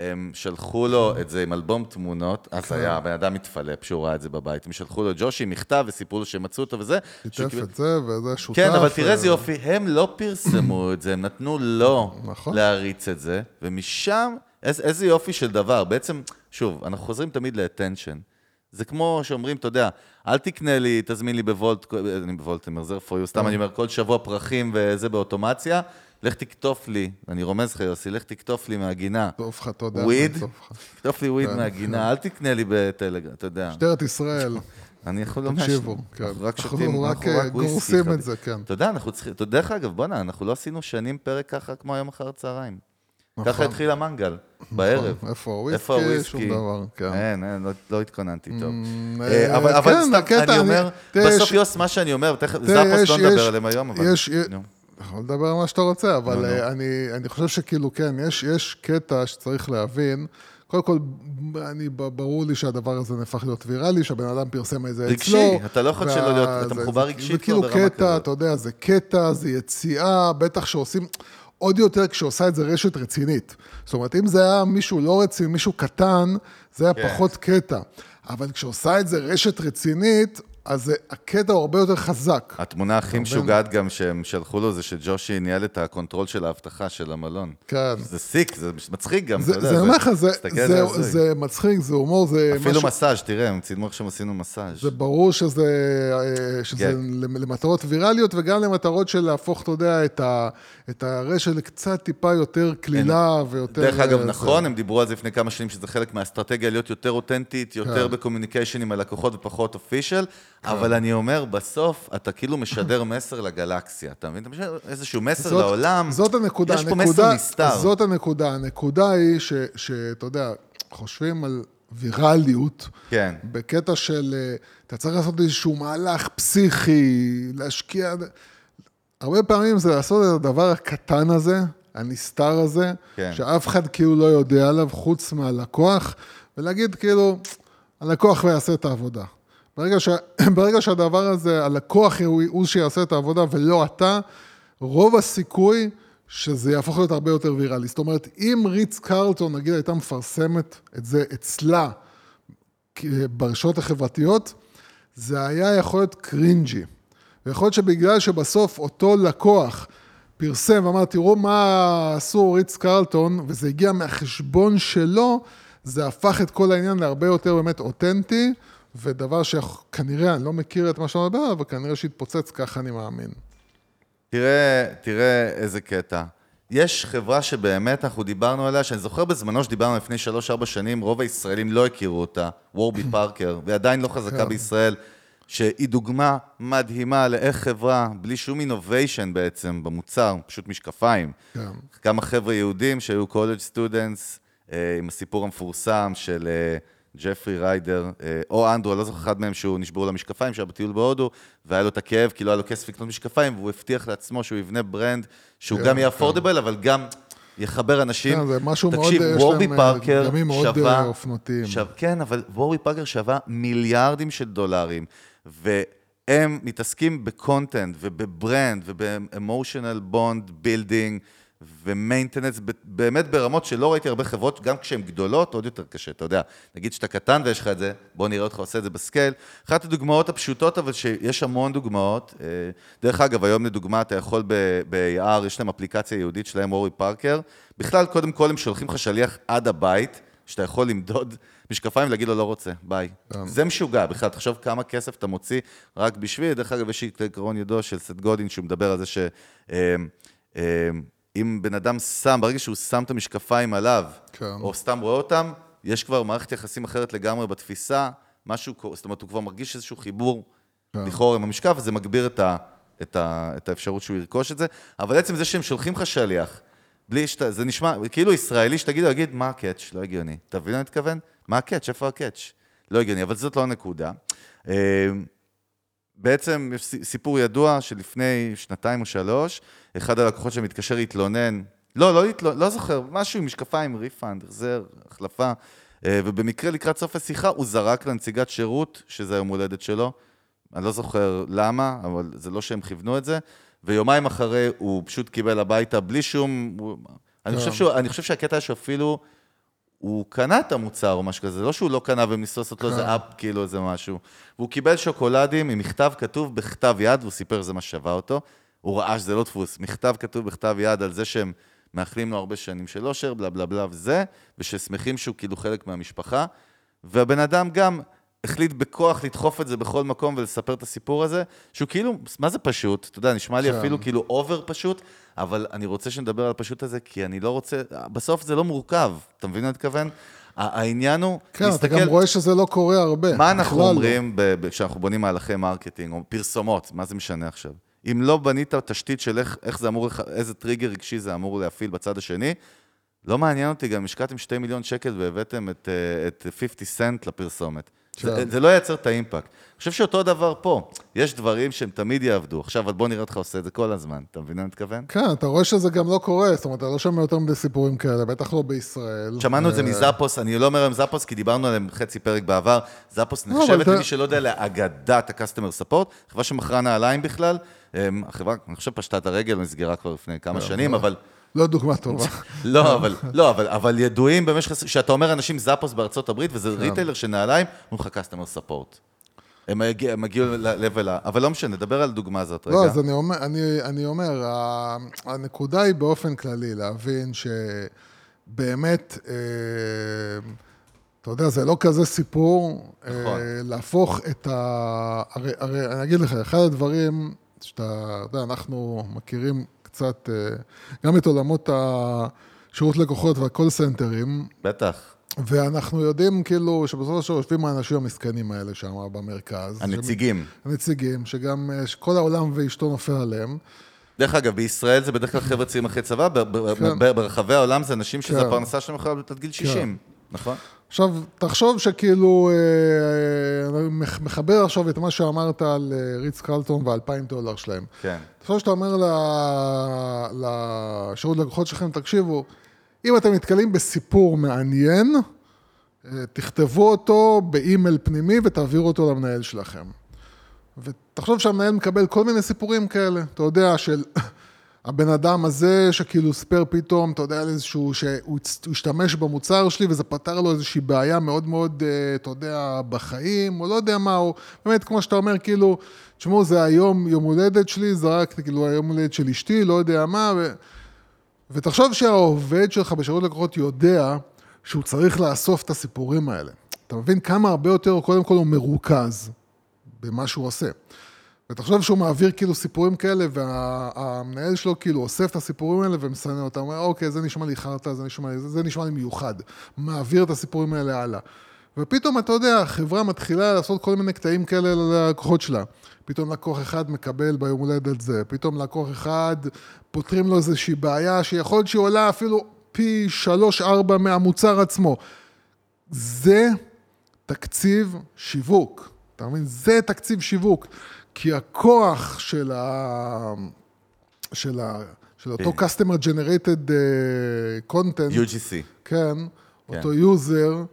הם שלחו לו את זה עם אלבום תמונות, אז כן. היה, הבן אדם התפלפ שהוא ראה את זה בבית. הם שלחו לו ג'ושי מכתב וסיפרו לו שהם מצאו אותו וזה. שיתף את זה, וזה שותף. כן, אבל תראה איזה אה, יופי, הם לא פרסמו את זה, הם נתנו לו נכון. להריץ את זה, ומשם, איזה, איזה יופי של דבר. בעצם, שוב, אנחנו חוזרים תמיד ל-attention. זה כמו שאומרים, אתה יודע, אל תקנה לי, תזמין לי בוולט, אני בוולט, אני מרזר for you, סתם אני אומר, כל שבוע פרחים וזה באוטומציה, לך תקטוף לי, אני רומז לך, יוסי, לך תקטוף לי מהגינה. טוב לך, יודע. וויד? תקטוף לי וויד כן, מהגינה, אל תקנה לי בטלגרם, אתה יודע. משטרת ישראל, [laughs] אני יכול לא תקשיבו. כן. אנחנו רק אנחנו שותים, אנחנו אה, רק וויסקי. גורסים. את זה, כן. אתה יודע, אנחנו צריכים, אתה יודע, דרך אגב, בואנה, אנחנו לא עשינו שנים פרק ככה כמו היום אחר הצהריים. נכון. ככה התחיל המנגל, בערב. איפה הוויסקי? איפה הוויסקי? שום דבר, כן. אין, אין, לא- לא התכוננתי טוב. אה, אה, אבל כן, סתם, אני אומר, בסוף יוס, מה שאני אומר, זאפוס לא נדבר עליהם היום, אבל... יכול לדבר על מה שאתה רוצה, אבל נו, נו. אה, אני, אני חושב שכאילו, כן, יש, יש קטע שצריך להבין. קודם כל, אני, ברור לי שהדבר הזה נהפך להיות ויראלי, שהבן אדם פרסם את זה רגשי, אצלו. אתה לא יכול שלא להיות- אתה זה- מחובר זה- רגשית זה כאילו כבר ברמה קטע, כזאת. אתה יודע, זה קטע, זה יציאה, בטח שעושים... עוד יותר כשעושה את זה רשת רצינית. זאת אומרת, אם זה היה מישהו לא רציני, מישהו קטן, זה היה כן. פחות קטע. אבל כשעושה את זה רשת רצינית, אז זה- הקטע הוא הרבה יותר חזק. התמונה הכי משוגעת גם שהם שלחו לו זה שג'ושי ניהל את ה control של האבטחה של המלון. כן. זה sick, זה מצחיק גם, זה, אתה יודע. זה, אני אומר לך, זה, תסתכל על זה, הזוי. זה מצחיק, זה הומור, זה אפילו משהו, מסאז', תראה, הם צילמו שהם עשינו מסאז'. זה ברור שזה, אה, שזה כן. למטרות ויראליות וגם למטרות של להפוך, אתה יודע, את, ה, את הרשת לקצת טיפה יותר קלילה ויותר... דרך אגב, אה, נכון, הם דיברו על זה לפני כמה שנים, שזה חלק מהאסטרטגיה להיות יותר אותנטית, יותר כן. בקומוניקיישן עם הלקוחות ופחות אופישל, אבל אני אומר, בסוף אתה כאילו משדר מסר לגלקסיה, אתה מבין? אתה משדר איזשהו מסר זאת- לעולם. זאת הנקודה. יש פה הנקודה, מסר נסתר. זאת הנקודה. הנקודה היא שאתה יודע, חושבים על ויראליות, כן. בקטע של, אה, אתה צריך לעשות איזשהו מהלך פסיכי, להשקיע... הרבה פעמים זה לעשות את הדבר הקטן הזה, הנסתר הזה, כן. שאף אחד כאילו לא יודע עליו חוץ מהלקוח, ולהגיד כאילו, הלקוח לא יעשה את העבודה. ברגע, ש... [clears throat] ברגע שהדבר הזה, הלקוח הוא, שיעשה את העבודה ולא אתה, רוב הסיכוי שזה יהפוך להיות הרבה יותר ויראלי. זאת אומרת, אם ריץ קרלטון, נגיד, הייתה מפרסמת את זה אצלה ברשתות החברתיות, זה היה יכול להיות קרינג'י. ויכול להיות שבגלל שבסוף אותו לקוח פרסם ואמר, תראו מה עשו ריץ קרלטון, וזה הגיע מהחשבון שלו, זה הפך את כל העניין להרבה יותר באמת אותנטי, ודבר שכנראה, אני לא מכיר את מה שאתה מדבר, אבל כנראה שהתפוצץ, ככה אני מאמין. תראה, תראה איזה קטע. יש חברה שבאמת אנחנו דיברנו עליה, שאני זוכר בזמנו שדיברנו לפני 3-4 שנים, רוב הישראלים לא הכירו אותה, וורבי [clears throat] פארקר, והיא עדיין לא חזקה כן. בישראל, שהיא דוגמה מדהימה לאיך חברה, בלי שום innovation בעצם במוצר, פשוט משקפיים. כן. כמה חבר'ה יהודים שהיו college students, אה, עם הסיפור המפורסם של אה, ג'פרי ריידר, אה, או אנדרו, אני לא זוכר אחד מהם שהוא נשברו לו המשקפיים, שהיה בטיול בהודו, והיה לו את הכאב, כי לא היה לו כסף לקנות משקפיים, והוא הבטיח לעצמו שהוא יבנה brand, שהוא כן, גם יהיה כן. affordable, אבל גם יחבר אנשים. כן, זה משהו מאוד, תקשיב, יש להם, אה, פארקר מאוד, שווה... אה, כן, אבל וורבי פארקר שווה מיליארדים של דולרים, והם מתעסקים בקונטנט ובברנד ובאמושיונל בונד בילדינג ומיינטננס, באמת ברמות שלא ראיתי הרבה חברות, גם כשהן גדולות, עוד יותר קשה, אתה יודע. נגיד שאתה קטן ויש לך את זה, בוא נראה אותך עושה את זה ב scale. אחת הדוגמאות הפשוטות, אבל שיש המון דוגמאות. אה, דרך אגב, היום לדוגמה, אתה יכול ב-AR, יש להם אפליקציה ייעודית שלהם, אורי פארקר. בכלל, קודם כל הם שולחים לך שליח עד הבית, שאתה יכול למדוד משקפיים ולהגיד לו לא רוצה, ביי. זה משוגע, בכלל, תחשוב כמה כסף אתה מוציא רק בשביל, דרך אגב, יש עקרון ידוע של סט גודין, שהוא מדבר על זה ש... אם בן אדם שם, ברגע שהוא שם את המשקפיים עליו, כן. או סתם רואה אותם, יש כבר מערכת יחסים אחרת לגמרי בתפיסה, משהו, זאת אומרת, הוא כבר מרגיש איזשהו חיבור, לכאורה עם המשקף, וזה מגביר את, ה, את, ה, את האפשרות שהוא ירכוש את זה. אבל עצם זה שהם שולחים לך שליח, בלי שאתה, זה נשמע, כאילו ישראלי שתגיד לו, יגיד, מה הקאץ'? לא הגיוני. אתה מבין מה אני מתכוון? מה הקאץ'? איפה הקאץ'? לא הגיוני, אבל זאת לא הנקודה. בעצם יש סי- סיפור ידוע שלפני שנתיים או שלוש, אחד הלקוחות שמתקשר להתלונן, לא, לא להתלונן, לא זוכר, משהו עם משקפיים, refund, החזר, החלפה, אה, ובמקרה לקראת סוף השיחה הוא זרק לנציגת שירות, שזה היום הולדת שלו, אני לא זוכר למה, אבל זה לא שהם כיוונו את זה, ויומיים אחרי הוא פשוט קיבל הביתה בלי שום... אני, חושב שהוא, אני חושב שהקטע שאפילו הוא קנה את המוצר או משהו כזה, זה לא שהוא לא קנה והם ניסו לעשות לו איזה אפ, כאילו איזה משהו. והוא קיבל שוקולדים עם מכתב כתוב בכתב יד, והוא סיפר שזה מה ששווה אותו. הוא ראה שזה לא דפוס, מכתב כתוב בכתב יד על זה שהם מאחלים לו הרבה שנים של אושר, בלה בלה בלה וזה, וששמחים שהוא כאילו חלק מהמשפחה. והבן אדם גם החליט בכוח לדחוף את זה בכל מקום ולספר את הסיפור הזה, שהוא כאילו, מה זה פשוט? אתה יודע, נשמע לי כן. אפילו כאילו over פשוט, אבל אני רוצה שנדבר על הפשוט הזה, כי אני לא רוצה, בסוף זה לא מורכב, אתה מבין מה אני מתכוון? העניין הוא, כן, אתה גם רואה שזה לא קורה הרבה. מה אנחנו לא. אומרים כשאנחנו בונים מהלכי marketing, או פרסומות, מה זה משנה עכשיו? אם לא בנית תשתית של איך, איך זה אמור, איזה טריגר רגשי זה אמור להפעיל בצד השני, לא מעניין אותי, גם השקעתם 2 מיליון שקל והבאתם את, אה, את 50 סנט לפרסומת. זה. זה לא ייצר את האימפקט. אני חושב שאותו דבר פה, יש דברים שהם תמיד יעבדו. עכשיו, בוא נראה אותך עושה את זה כל הזמן, אתה מבין מה אני מתכוון? כן, אתה רואה שזה גם לא קורה, זאת אומרת, אתה לא שומע יותר מדי סיפורים כאלה, בטח לא בישראל. שמענו את זה אה, מזאפוס, אני לא אומר היום זאפוס, כי דיברנו עליהם חצי פרק בעבר. זאפוס אבל נחשבת, למי שלא יודע, לאגדת ה-customer support, חברה שמכרה נעליים בכלל. הם- החברה, אני חושב, פשטה את הרגל, נסגרה כבר לפני כמה שנים, אבל... לא דוגמה טובה. [laughs] לא, אבל, לא, אבל, אבל ידועים במשך... כשאתה אומר אנשים זאפוס בארצות הברית, וזה ריטיילר של נעליים, אומרים לך customer support. הם הגיעו ל-level ה... אבל לא משנה, נדבר על הדוגמה הזאת רגע. לא, אז אני אומר, אני, אני אומר, הנקודה היא באופן כללי להבין שבאמת, אה, אתה יודע, זה לא כזה סיפור, נכון. אה, להפוך את ה... הרי, הרי אני אגיד לך, אחד הדברים שאתה, אתה יודע, אנחנו מכירים קצת, אה, גם את עולמות השירות לקוחות והקול סנטרים, בטח. ואנחנו יודעים כאילו שבסופו של דבר יושבים האנשים המסכנים האלה שם במרכז. הנציגים. הנציגים, שגם אה, שכל העולם ואשתו נופל עליהם. דרך אגב, בישראל זה בדרך כלל חבר'ה צעירים אחרי צבא, ב- כן. ב- ברחבי העולם זה אנשים שזה כן. הפרנסה שלהם יכולה להיות עד גיל 60, נכון? עכשיו, תחשוב שכאילו, אה, מח- מחבר עכשיו את מה שאמרת על אה, ריץ קרלטון והאלפיים דולר שלהם. כן. תחשוב שאתה אומר לשירות לקוחות שלכם, תקשיבו, אם אתם נתקלים בסיפור מעניין, אה, תכתבו אותו באימייל פנימי ותעבירו אותו למנהל שלכם. ותחשוב שהמנהל מקבל כל מיני סיפורים כאלה, אתה יודע, של [laughs] הבן אדם הזה שכאילו סיפר פתאום, אתה יודע, איזשהו, שהוא השתמש במוצר שלי וזה פתר לו איזושהי בעיה מאוד מאוד, אה, אתה יודע, בחיים, או לא יודע מה, או באמת, כמו שאתה אומר, כאילו, תשמעו, זה היום יום הולדת שלי, זה רק כאילו היום הולדת של אשתי, לא יודע מה, ו... ותחשוב שהעובד שלך בשירות לקוחות יודע שהוא צריך לאסוף את הסיפורים האלה. אתה מבין כמה הרבה יותר, קודם כל הוא מרוכז במה שהוא עושה. ותחשוב שהוא מעביר כאילו סיפורים כאלה, והמנהל שלו כאילו אוסף את הסיפורים האלה ומסנן אותם, אומר, אוקיי, זה נשמע לי חרטא, זה נשמע זה, זה נשמע לי מיוחד. מעביר את הסיפורים האלה הלאה. ופתאום, אתה יודע, החברה מתחילה לעשות כל מיני קטעים כאלה ללקוחות שלה. פתאום לקוח אחד מקבל ביום הולדת זה, פתאום לקוח אחד, פותרים לו איזושהי בעיה שיכול להיות שהיא עולה אפילו פי שלוש-ארבע מהמוצר עצמו. זה תקציב שיווק, אתה מבין? זה תקציב שיווק, כי הכוח של, ה... של, ה... של אותו כן. customer generated uh, content, UGC. כן, אותו user, אה, אה, אה,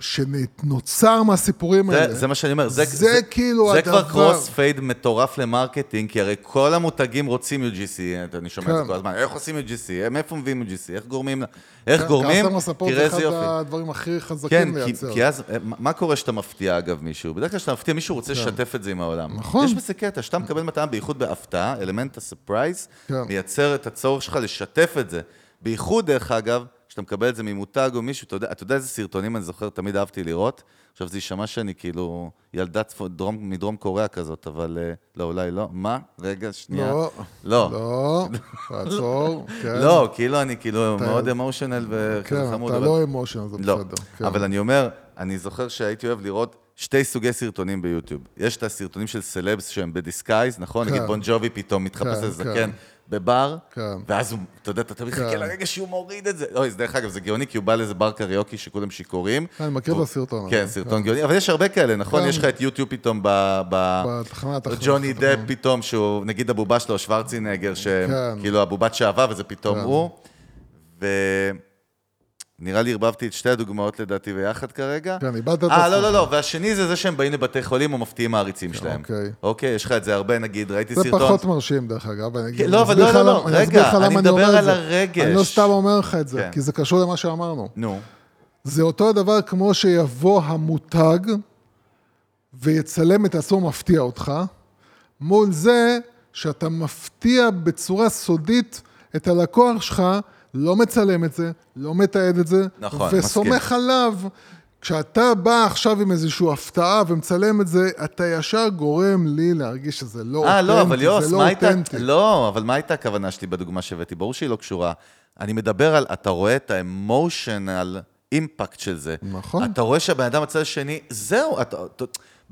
שנוצר מהסיפורים זה, האלה. זה מה שאני אומר, זה, זה כאילו זה כבר הדבר. cross fade מטורף ל marketing, כי הרי כל המותגים רוצים UGC, אני שומע את זה כן. כל הזמן, איך עושים UGC, מאיפה מביאים UGC, איך גורמים, איך כן, גורמים, customer support תראה זה איזה אחד יופי. הדברים הכי חזקים כן, לייצר. כי אז, אה, מה קורה כשאתה מפתיע אגב מישהו? בדרך כלל כשאתה מפתיע מישהו רוצה לשתף את זה עם העולם. נכון. יש בזה קטע, שאתה מקבל מתנה בייחוד בהפתעה, אלמנט ה surprise, כן. מייצר את הצורך שלך לשתף את זה. בייחוד, דרך אגב, כשאתה מקבל את זה ממותג או מישהו, אתה יודע, אתה יודע איזה סרטונים אני זוכר, תמיד אהבתי לראות. עכשיו, זה יישמע שאני כאילו ילדה צפו- דרום, מדרום קוריאה כזאת, אבל אה, לא, אולי לא. מה? רגע, שנייה. לא, לא. לא, תעצור, [laughs] כן. לא, כאילו אני כאילו אתה- מאוד emotional וכזה כן, חמוד. אתה אבל- לא emotional, זה לא, בסדר. כן. אבל אני אומר, אני זוכר שהייתי אוהב לראות שתי סוגי סרטונים ביוטיוב. יש את הסרטונים של סלבס שהם ב disguise, נכון? כן. נגיד בון ג'ובי פתאום מתחפש כן, לזקן כן. בבר, כן. ואז הוא, אתה יודע, אתה תמיד כן. מחכה לרגע שהוא מוריד את זה. אוי, זה דרך אגב, זה גאוני, כי הוא בא לאיזה בר קריוקי שכולם שיכורים. אני מכיר את הסרטון כן, סרטון גאוני, אבל יש הרבה כאלה, נכון? כן. יש לך את יוטיוב פתאום ב... ג'וני דפ פתאום, שהוא, נגיד הבובה שלו, שוורצינגר, כן. שכאילו הבובת שעווה, וזה פתאום כן. הוא. ונראה לי ערבבתי את שתי הדוגמאות לדעתי ביחד כרגע. כן, איבדת את אה, לא, עצמך. לא, לא, והשני זה זה שהם באים לבתי חולים או מפתיעים מעריצים שלהם. אוקיי. אוקיי, יש לך את זה הרבה, נגיד, ראיתי זה סרטון. פחות מרשים, דרך אגב. אני אגיד- לא, אבל לא, לא, לא, רגע, אני מדבר על זה. הרגש. אני לא סתם אומר לך את זה, כן. כי זה קשור למה שאמרנו. נו, זה אותו הדבר כמו שיבוא המותג ויצלם את עצמו מפתיע אותך, מול זה שאתה מפתיע בצורה סודית את הלקוח שלך, לא מצלם את זה, לא מתעד את זה, נכון, וסומך עליו. כשאתה בא עכשיו עם איזושהי הפתעה ומצלם את זה, אתה ישר גורם לי להרגיש שזה לא אה, לא, אבל אותנטי, יוס, זה לא מה. אותנטי. לא, אבל מה הייתה הכוונה שלי בדוגמה שהבאתי? ברור שהיא לא קשורה. אני מדבר על, אתה רואה את האמושיונל אימפקט של זה. נכון. אתה רואה שהבן אדם בצד השני, זהו, אתה...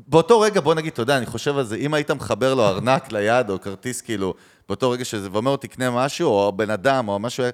באותו רגע, בוא נגיד, אתה יודע, אני חושב על זה, אם היית מחבר לו ארנק ליד, או כרטיס, כאילו, באותו רגע שזה, ואומר לו, תקנה משהו, או בן אדם, או משהו,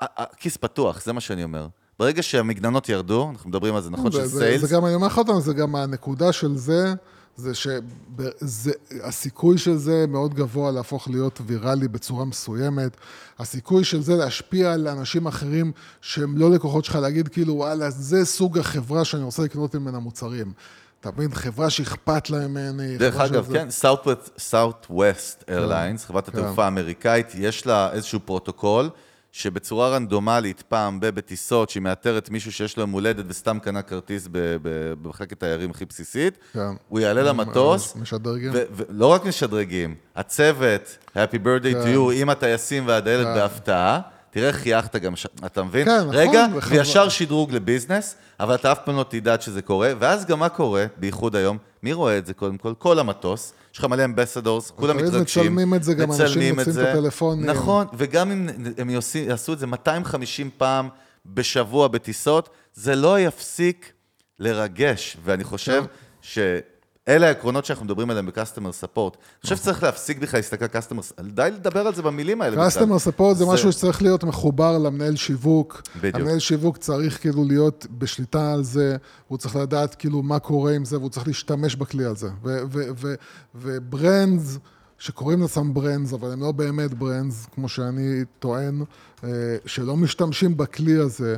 הכיס פתוח, זה מה שאני אומר. ברגע שהמגננות ירדו, אנחנו מדברים על זה, נכון, של סיילס, זה גם, אני אומר לך פעם, זה גם הנקודה של זה, זה שהסיכוי של זה מאוד גבוה להפוך להיות ויראלי בצורה מסוימת. הסיכוי של זה להשפיע על אנשים אחרים שהם לא לקוחות שלך, להגיד כאילו, וואלה, זה סוג החברה שאני רוצה לקנות ממנה מוצרים. אתה מבין? חברה שאכפת להם ממני. דרך אגב, שזה- כן, Southwest Southwest Airlines, חברת התעופה האמריקאית, יש לה איזשהו פרוטוקול, שבצורה רנדומלית, פעם ב- בטיסות, שהיא מאתרת מישהו שיש לו יום הולדת וסתם קנה כרטיס במחלקת תיירים הכי בסיסית, כן. הוא יעלה למטוס, משדרגים. ולא רק משדרגים, הצוות, Happy birthday to כן. you, עם הטייסים והדיילת כן. בהפתעה, תראה איך חייכת גם, ש- אתה מבין? כן, נכון, רגע. וישר שדרוג לביזנס, אבל אתה אף פעם לא תדע שזה קורה, ואז גם מה קורה, בייחוד היום, מי רואה את זה קודם כל? כל המטוס, יש לך מלא אמבסדורס, כולם מתרגשים. מצלמים את זה, גם אנשים מוצאים את. הטלפונים. נכון, וגם אם הם יעשו, יעשו את זה 250 פעם בשבוע בטיסות, זה לא יפסיק לרגש, ואני חושב שאלה העקרונות שאנחנו מדברים עליהם ב-customer support. אני חושב שצריך להפסיק בכלל להסתכל על customer, די לדבר על זה במילים האלה. customer support זה משהו שצריך להיות מחובר למנהל שיווק. בדיוק. המנהל שיווק צריך כאילו להיות בשליטה על זה, הוא צריך לדעת כאילו מה קורה עם זה, והוא צריך להשתמש בכלי הזה. ו brands, שקוראים לעצמם brands, אבל הם לא באמת brands, כמו שאני טוען, אה, שלא משתמשים בכלי הזה,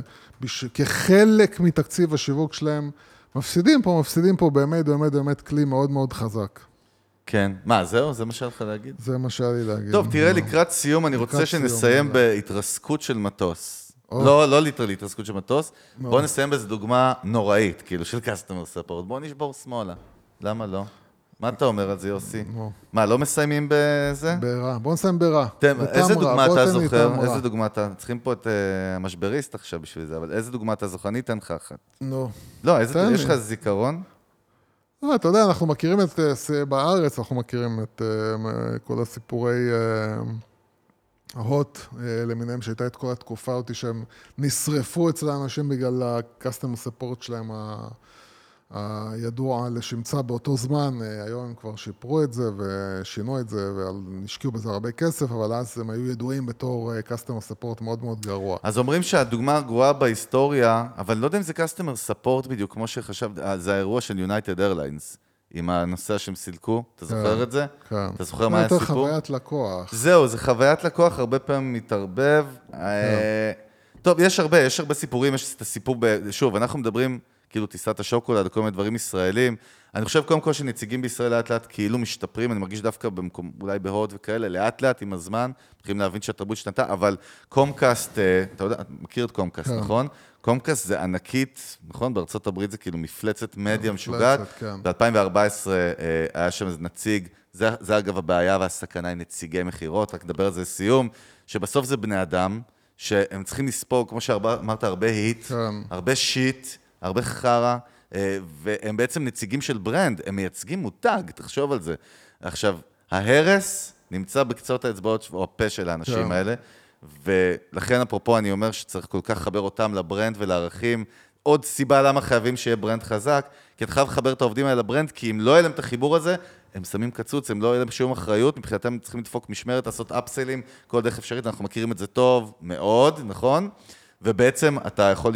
כחלק מתקציב השיווק שלהם, מפסידים פה, מפסידים פה באמת, באמת, באמת כלי מאוד מאוד חזק. כן. מה, זהו? זה מה שהיה לך להגיד? זה מה שהיה לי להגיד. טוב, תראה. לקראת סיום, אני רוצה שנסיים. בהתרסקות של מטוס. לא, לא ליטרלי התרסקות של מטוס. בואו נסיים באיזו דוגמה נוראית, כאילו, של customer support. בואו נשבור שמאלה. למה לא? מה אתה אומר על זה, יוסי? מה, לא מסיימים בזה? ברע. בוא נסיים ברע. איזה. דוגמה אתה זוכר? איזה דוגמה אתה... צריכים פה את אה, המשבריסט עכשיו בשביל זה, אבל איזה דוגמה אתה זוכר? אני אתן לך אחת. נו. לא, יש. לך זיכרון? לא, אתה יודע, אנחנו מכירים את, אה, בארץ, אנחנו מכירים את אה, כל הסיפורי אה, למיניהם, שהייתה את כל התקופה אותי שהם נשרפו אצל האנשים בגלל ה-customer support שלהם הידוע לשמצה באותו זמן. אה, היום הם כבר שיפרו את זה ושינו את זה והשקיעו בזה הרבה כסף, אבל אז הם היו ידועים בתור אה, customer support מאוד מאוד גרוע. אז אומרים שהדוגמה הגרועה בהיסטוריה, אבל אני לא יודע אם זה customer support בדיוק, כמו שחשבת, אה, זה האירוע של United Airlines, עם הנוסע שהם סילקו, אתה זוכר את זה? כן. אתה זוכר מה היה יותר הסיפור? חוויית לקוח. זהו, זה חוויית לקוח, הרבה פעמים מתערבב. אה, טוב, יש הרבה, יש הרבה סיפורים, יש את הסיפור, ב... שוב, אנחנו מדברים, כאילו, טיסת השוקולד, כל מיני דברים ישראלים. אני חושב, קודם כל, שנציגים בישראל לאט לאט כאילו משתפרים, אני מרגיש דווקא במקום, אולי בהוד וכאלה, לאט לאט עם הזמן, מתחילים להבין שהתרבות השתנתה, אבל קומקאסט, אה, אתה יודע, אתה מכיר את קומקאסט, כן. נכון? קומקאסט זה ענקית, נכון? בארצות הברית זה כאילו מפלצת מדיה משוגעת. כן. ב-2014 היה שם איזה נציג, זה, זה אגב הבעיה והסכנה עם נציגי מכירות, רק נדבר על זה לסיום, שבסוף זה בני אדם, שהם צריכים לספוג, כמו שאמרת, הרבה heat, כן. הרבה shit, הרבה חרא, אה, והם בעצם נציגים של brand, הם מייצגים מותג, תחשוב על זה. עכשיו, ההרס נמצא בקצות האצבעות או הפה של האנשים כן. האלה, ולכן אפרופו אני אומר שצריך כל כך לחבר אותם ל brand ולערכים. עוד סיבה למה חייבים שיהיה brand חזק, כי אתה חייב לחבר את העובדים האלה ל brand, כי אם לא יהיה להם את החיבור הזה, הם שמים קצוץ, הם לא יהיה להם שום אחריות, מבחינתם צריכים לדפוק משמרת, לעשות upsell ים, כל דרך אפשרית, אנחנו מכירים את זה טוב מאוד, נכון? ובעצם אתה יכול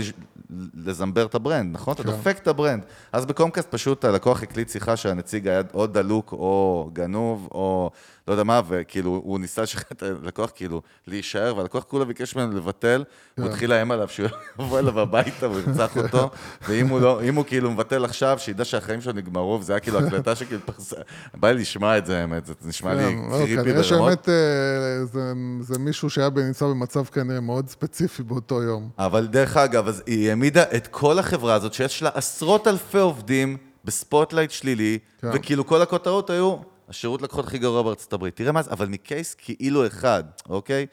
לזמבר את ה brand, נכון? אתה כן. דופק את ה brand. אז ב Comcast פשוט הלקוח הקליט שיחה שהנציג היה או דלוק או גנוב, או לא יודע מה, וכאילו, הוא ניסה לשכנע [laughs] את הלקוח כאילו להישאר, והלקוח כולה ביקש ממנו לבטל, הוא התחיל לאיים עליו שהוא [laughs] יבוא אליו הביתה והוא ירצח אותו, ואם הוא לא, אם הוא כאילו מבטל עכשיו, שידע שהחיים שלו נגמרו, וזה היה כאילו הקלטה שכאילו פרסה, בא לי לשמוע את זה, האמת, זה נשמע לי כן, creepy כנראה ברמות. שבאמת אה, זה- זה מישהו שהיה נמצא במצב כנראה מאוד ספציפי באותו יום. אבל דרך אגב, אז היא העמידה את כל החברה הזאת, שיש לה עשרות אלפי עובדים ב spotlight שלילי, כן. וכאילו כל הכותרות היו, השירות לקוחות הכי גרוע בארצות הברית. תראה מה זה, אבל מ case כאילו אחד, אוקיי?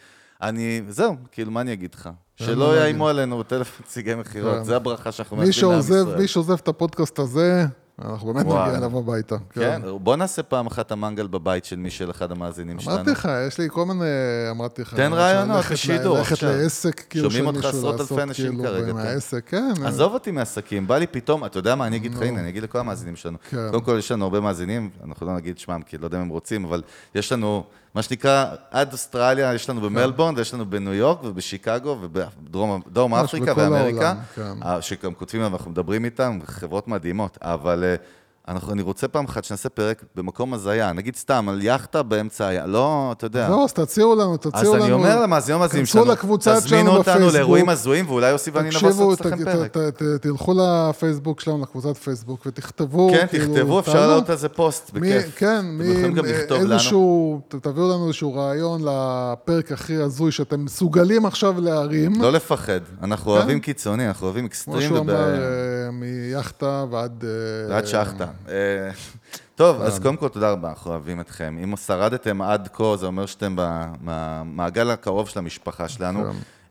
אני, זהו, כאילו, מה אני אגיד לך? שלא יאיימו עלינו בטלפון נציגי מכירות, כן. זה הברכה שאנחנו מאחלים לעם ישראל. מי שעוזב את הפודקאסט הזה, אנחנו באמת וואי. נגיע אליו הביתה. כן, בוא נעשה פעם אחת המנגל בבית של מי של אחד המאזינים שלנו. אמרתי לך, יש לי כל מיני, אמרתי לך. תן רעיונות ל- לשידור ללכת עכשיו. לעסק, כאילו, שומעים של אותך מישהו, עשרות לעשות אלפי אנשים כאילו כרגע. מהעסק, כן. עזוב אותי מעסקים, בא לי פתאום, אתה יודע מה, אני אגיד לך, הנה, אני אגיד לכל המאזינים שלנו. כן. קודם כל, יש לנו הרבה מאזינים, אנחנו לא נגיד שמם, כי לא יודע אם הם רוצים, אבל יש לנו, מה שנקרא, עד אוסטרליה, יש לנו במלבורן, ויש לנו בניו יורק ובשיקגו ובדרום אפריקה ואמריקה, כן. אה, שגם כותבים אנחנו מדברים איתם, חברות מדהימות, אבל... אנחנו, אני רוצה פעם אחת שנעשה פרק במקום הזיה, נגיד סתם, על יאכטה באמצע היה, לא, אתה יודע. זהו, אז תציעו לנו, אז תציעו לנו. אני אומר למאזינים המאזינים שלנו, תזמינו אותנו בפייסבוק. לאירועים הזויים, ואולי יוסי ואני נבוא לעשות אצלכם ת- פרק. תלכו לפייסבוק שלנו, לקבוצת פייסבוק, ותכתבו. כן, כאילו, תכתבו, אפשר. לעלות על זה פוסט, בכיף. כן, לנו. איזשהו, ת- תביאו לנו איזשהו רעיון לפרק הכי הזוי שאתם מסוגלים עכשיו להרים. לא לפחד, אנחנו אוהבים קיצוני, אנחנו אוהבים כמו אקסטרים שהוא וב- אמר, אה, מיאכטה ועד... אה, ועד שחטה. אה, טוב, אז קודם כל תודה רבה, אנחנו אוהבים אתכם. אם שרדתם עד כה, זה אומר שאתם במעגל הקרוב של המשפחה שלנו.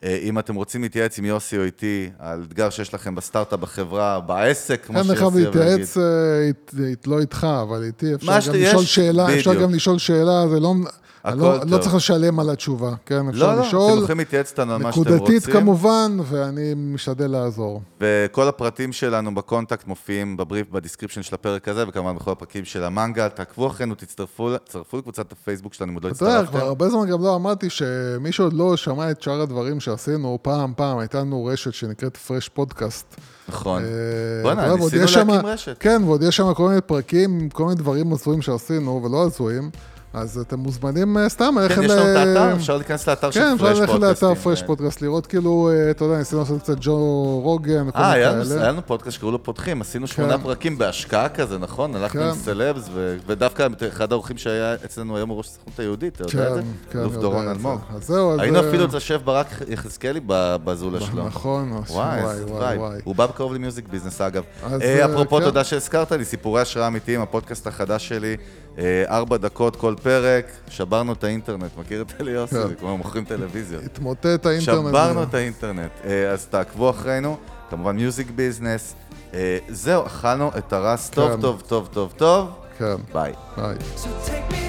אה, אם אתם רוצים להתייעץ עם יוסי או איתי על אתגר שיש לכם בסטארט-אפ, בחברה, בעסק, כמו אין שיוסי לך אוהב להגיד. להתייעץ, אה, אית- אית- לא איתך, אבל איתי אפשר גם לשאול שאלה, אפשר. גם לשאול שאלה, זה לא... הכל לא, טוב. לא צריך לשלם על התשובה, כן? אפשר לא, לא, לשאול, אתם יכולים להתייעץ איתנו על מה שאתם רוצים. נקודתית כמובן, ואני משתדל לעזור. וכל הפרטים שלנו ב contact מופיעים בבריף, ב description של הפרק הזה, וכמובן בכל הפרקים של המנגל. תעקבו אחרינו, תצטרפו תצטרפו לקבוצת הפייסבוק שלנו, אם עוד לא אתה יודע, כבר הצטרפתם. הרבה זמן גם לא אמרתי שמי שעוד לא שמע את שאר הדברים שעשינו, פעם, פעם, הייתה לנו רשת שנקראת Fresh Podcast. נכון. אה, בוא'נה, ניסינו להקים רשת. כן, ועוד יש שם כל מיני פרקים, כל מיני דברים הזויים שעשינו ולא הזויים, אז אתם מוזמנים אה, סתם ללכת כן, יש לנו את האתר, אפשר להיכנס לאתר של כן, אפשר פרש ללכת פודקאסטים. לאתר פרש פודקאסט, לראות כאילו, אה, אתה יודע, ניסינו לעשות קצת ג'ו רוגן וכל אה, מיני היה לנו- היה כאלה. לנו פודקאסט שקראו לו פותחים, עשינו שמונה כן. פרקים בהשקעה כזה, נכון? הלכנו כן. עם סלבס, ו- ודווקא אחד האורחים שהיה אצלנו היום הוא ראש הסוכנות היהודית, אתה יודע את זה? כן, כן, דורון את. אלמוג. אז זהו, אז... היינו אה, אפילו אצל שף ברק יחזקאלי בזולה שלו. נכון, וואי, וואי, וואי. הוא בא בקרוב ל Music Business, אגב. אז, אה, אה, אפרופו, כן. תודה שהזכרת לי, סיפורי השראה אמיתיים, הפודקאסט החדש שלי, אה, ארבע דקות כל פרק, שברנו את האינטרנט, מכיר את אלי יוסי? כן. זה כמו מוכרים טלוויזיות. התמוטט האינטרנט. שברנו. את האינטרנט, אה, אז תעקבו אחרינו, כמובן Music Business. אה, זהו, אכלנו את הראש טוב, כן. טוב, טוב, טוב, טוב. כן, ביי. ביי.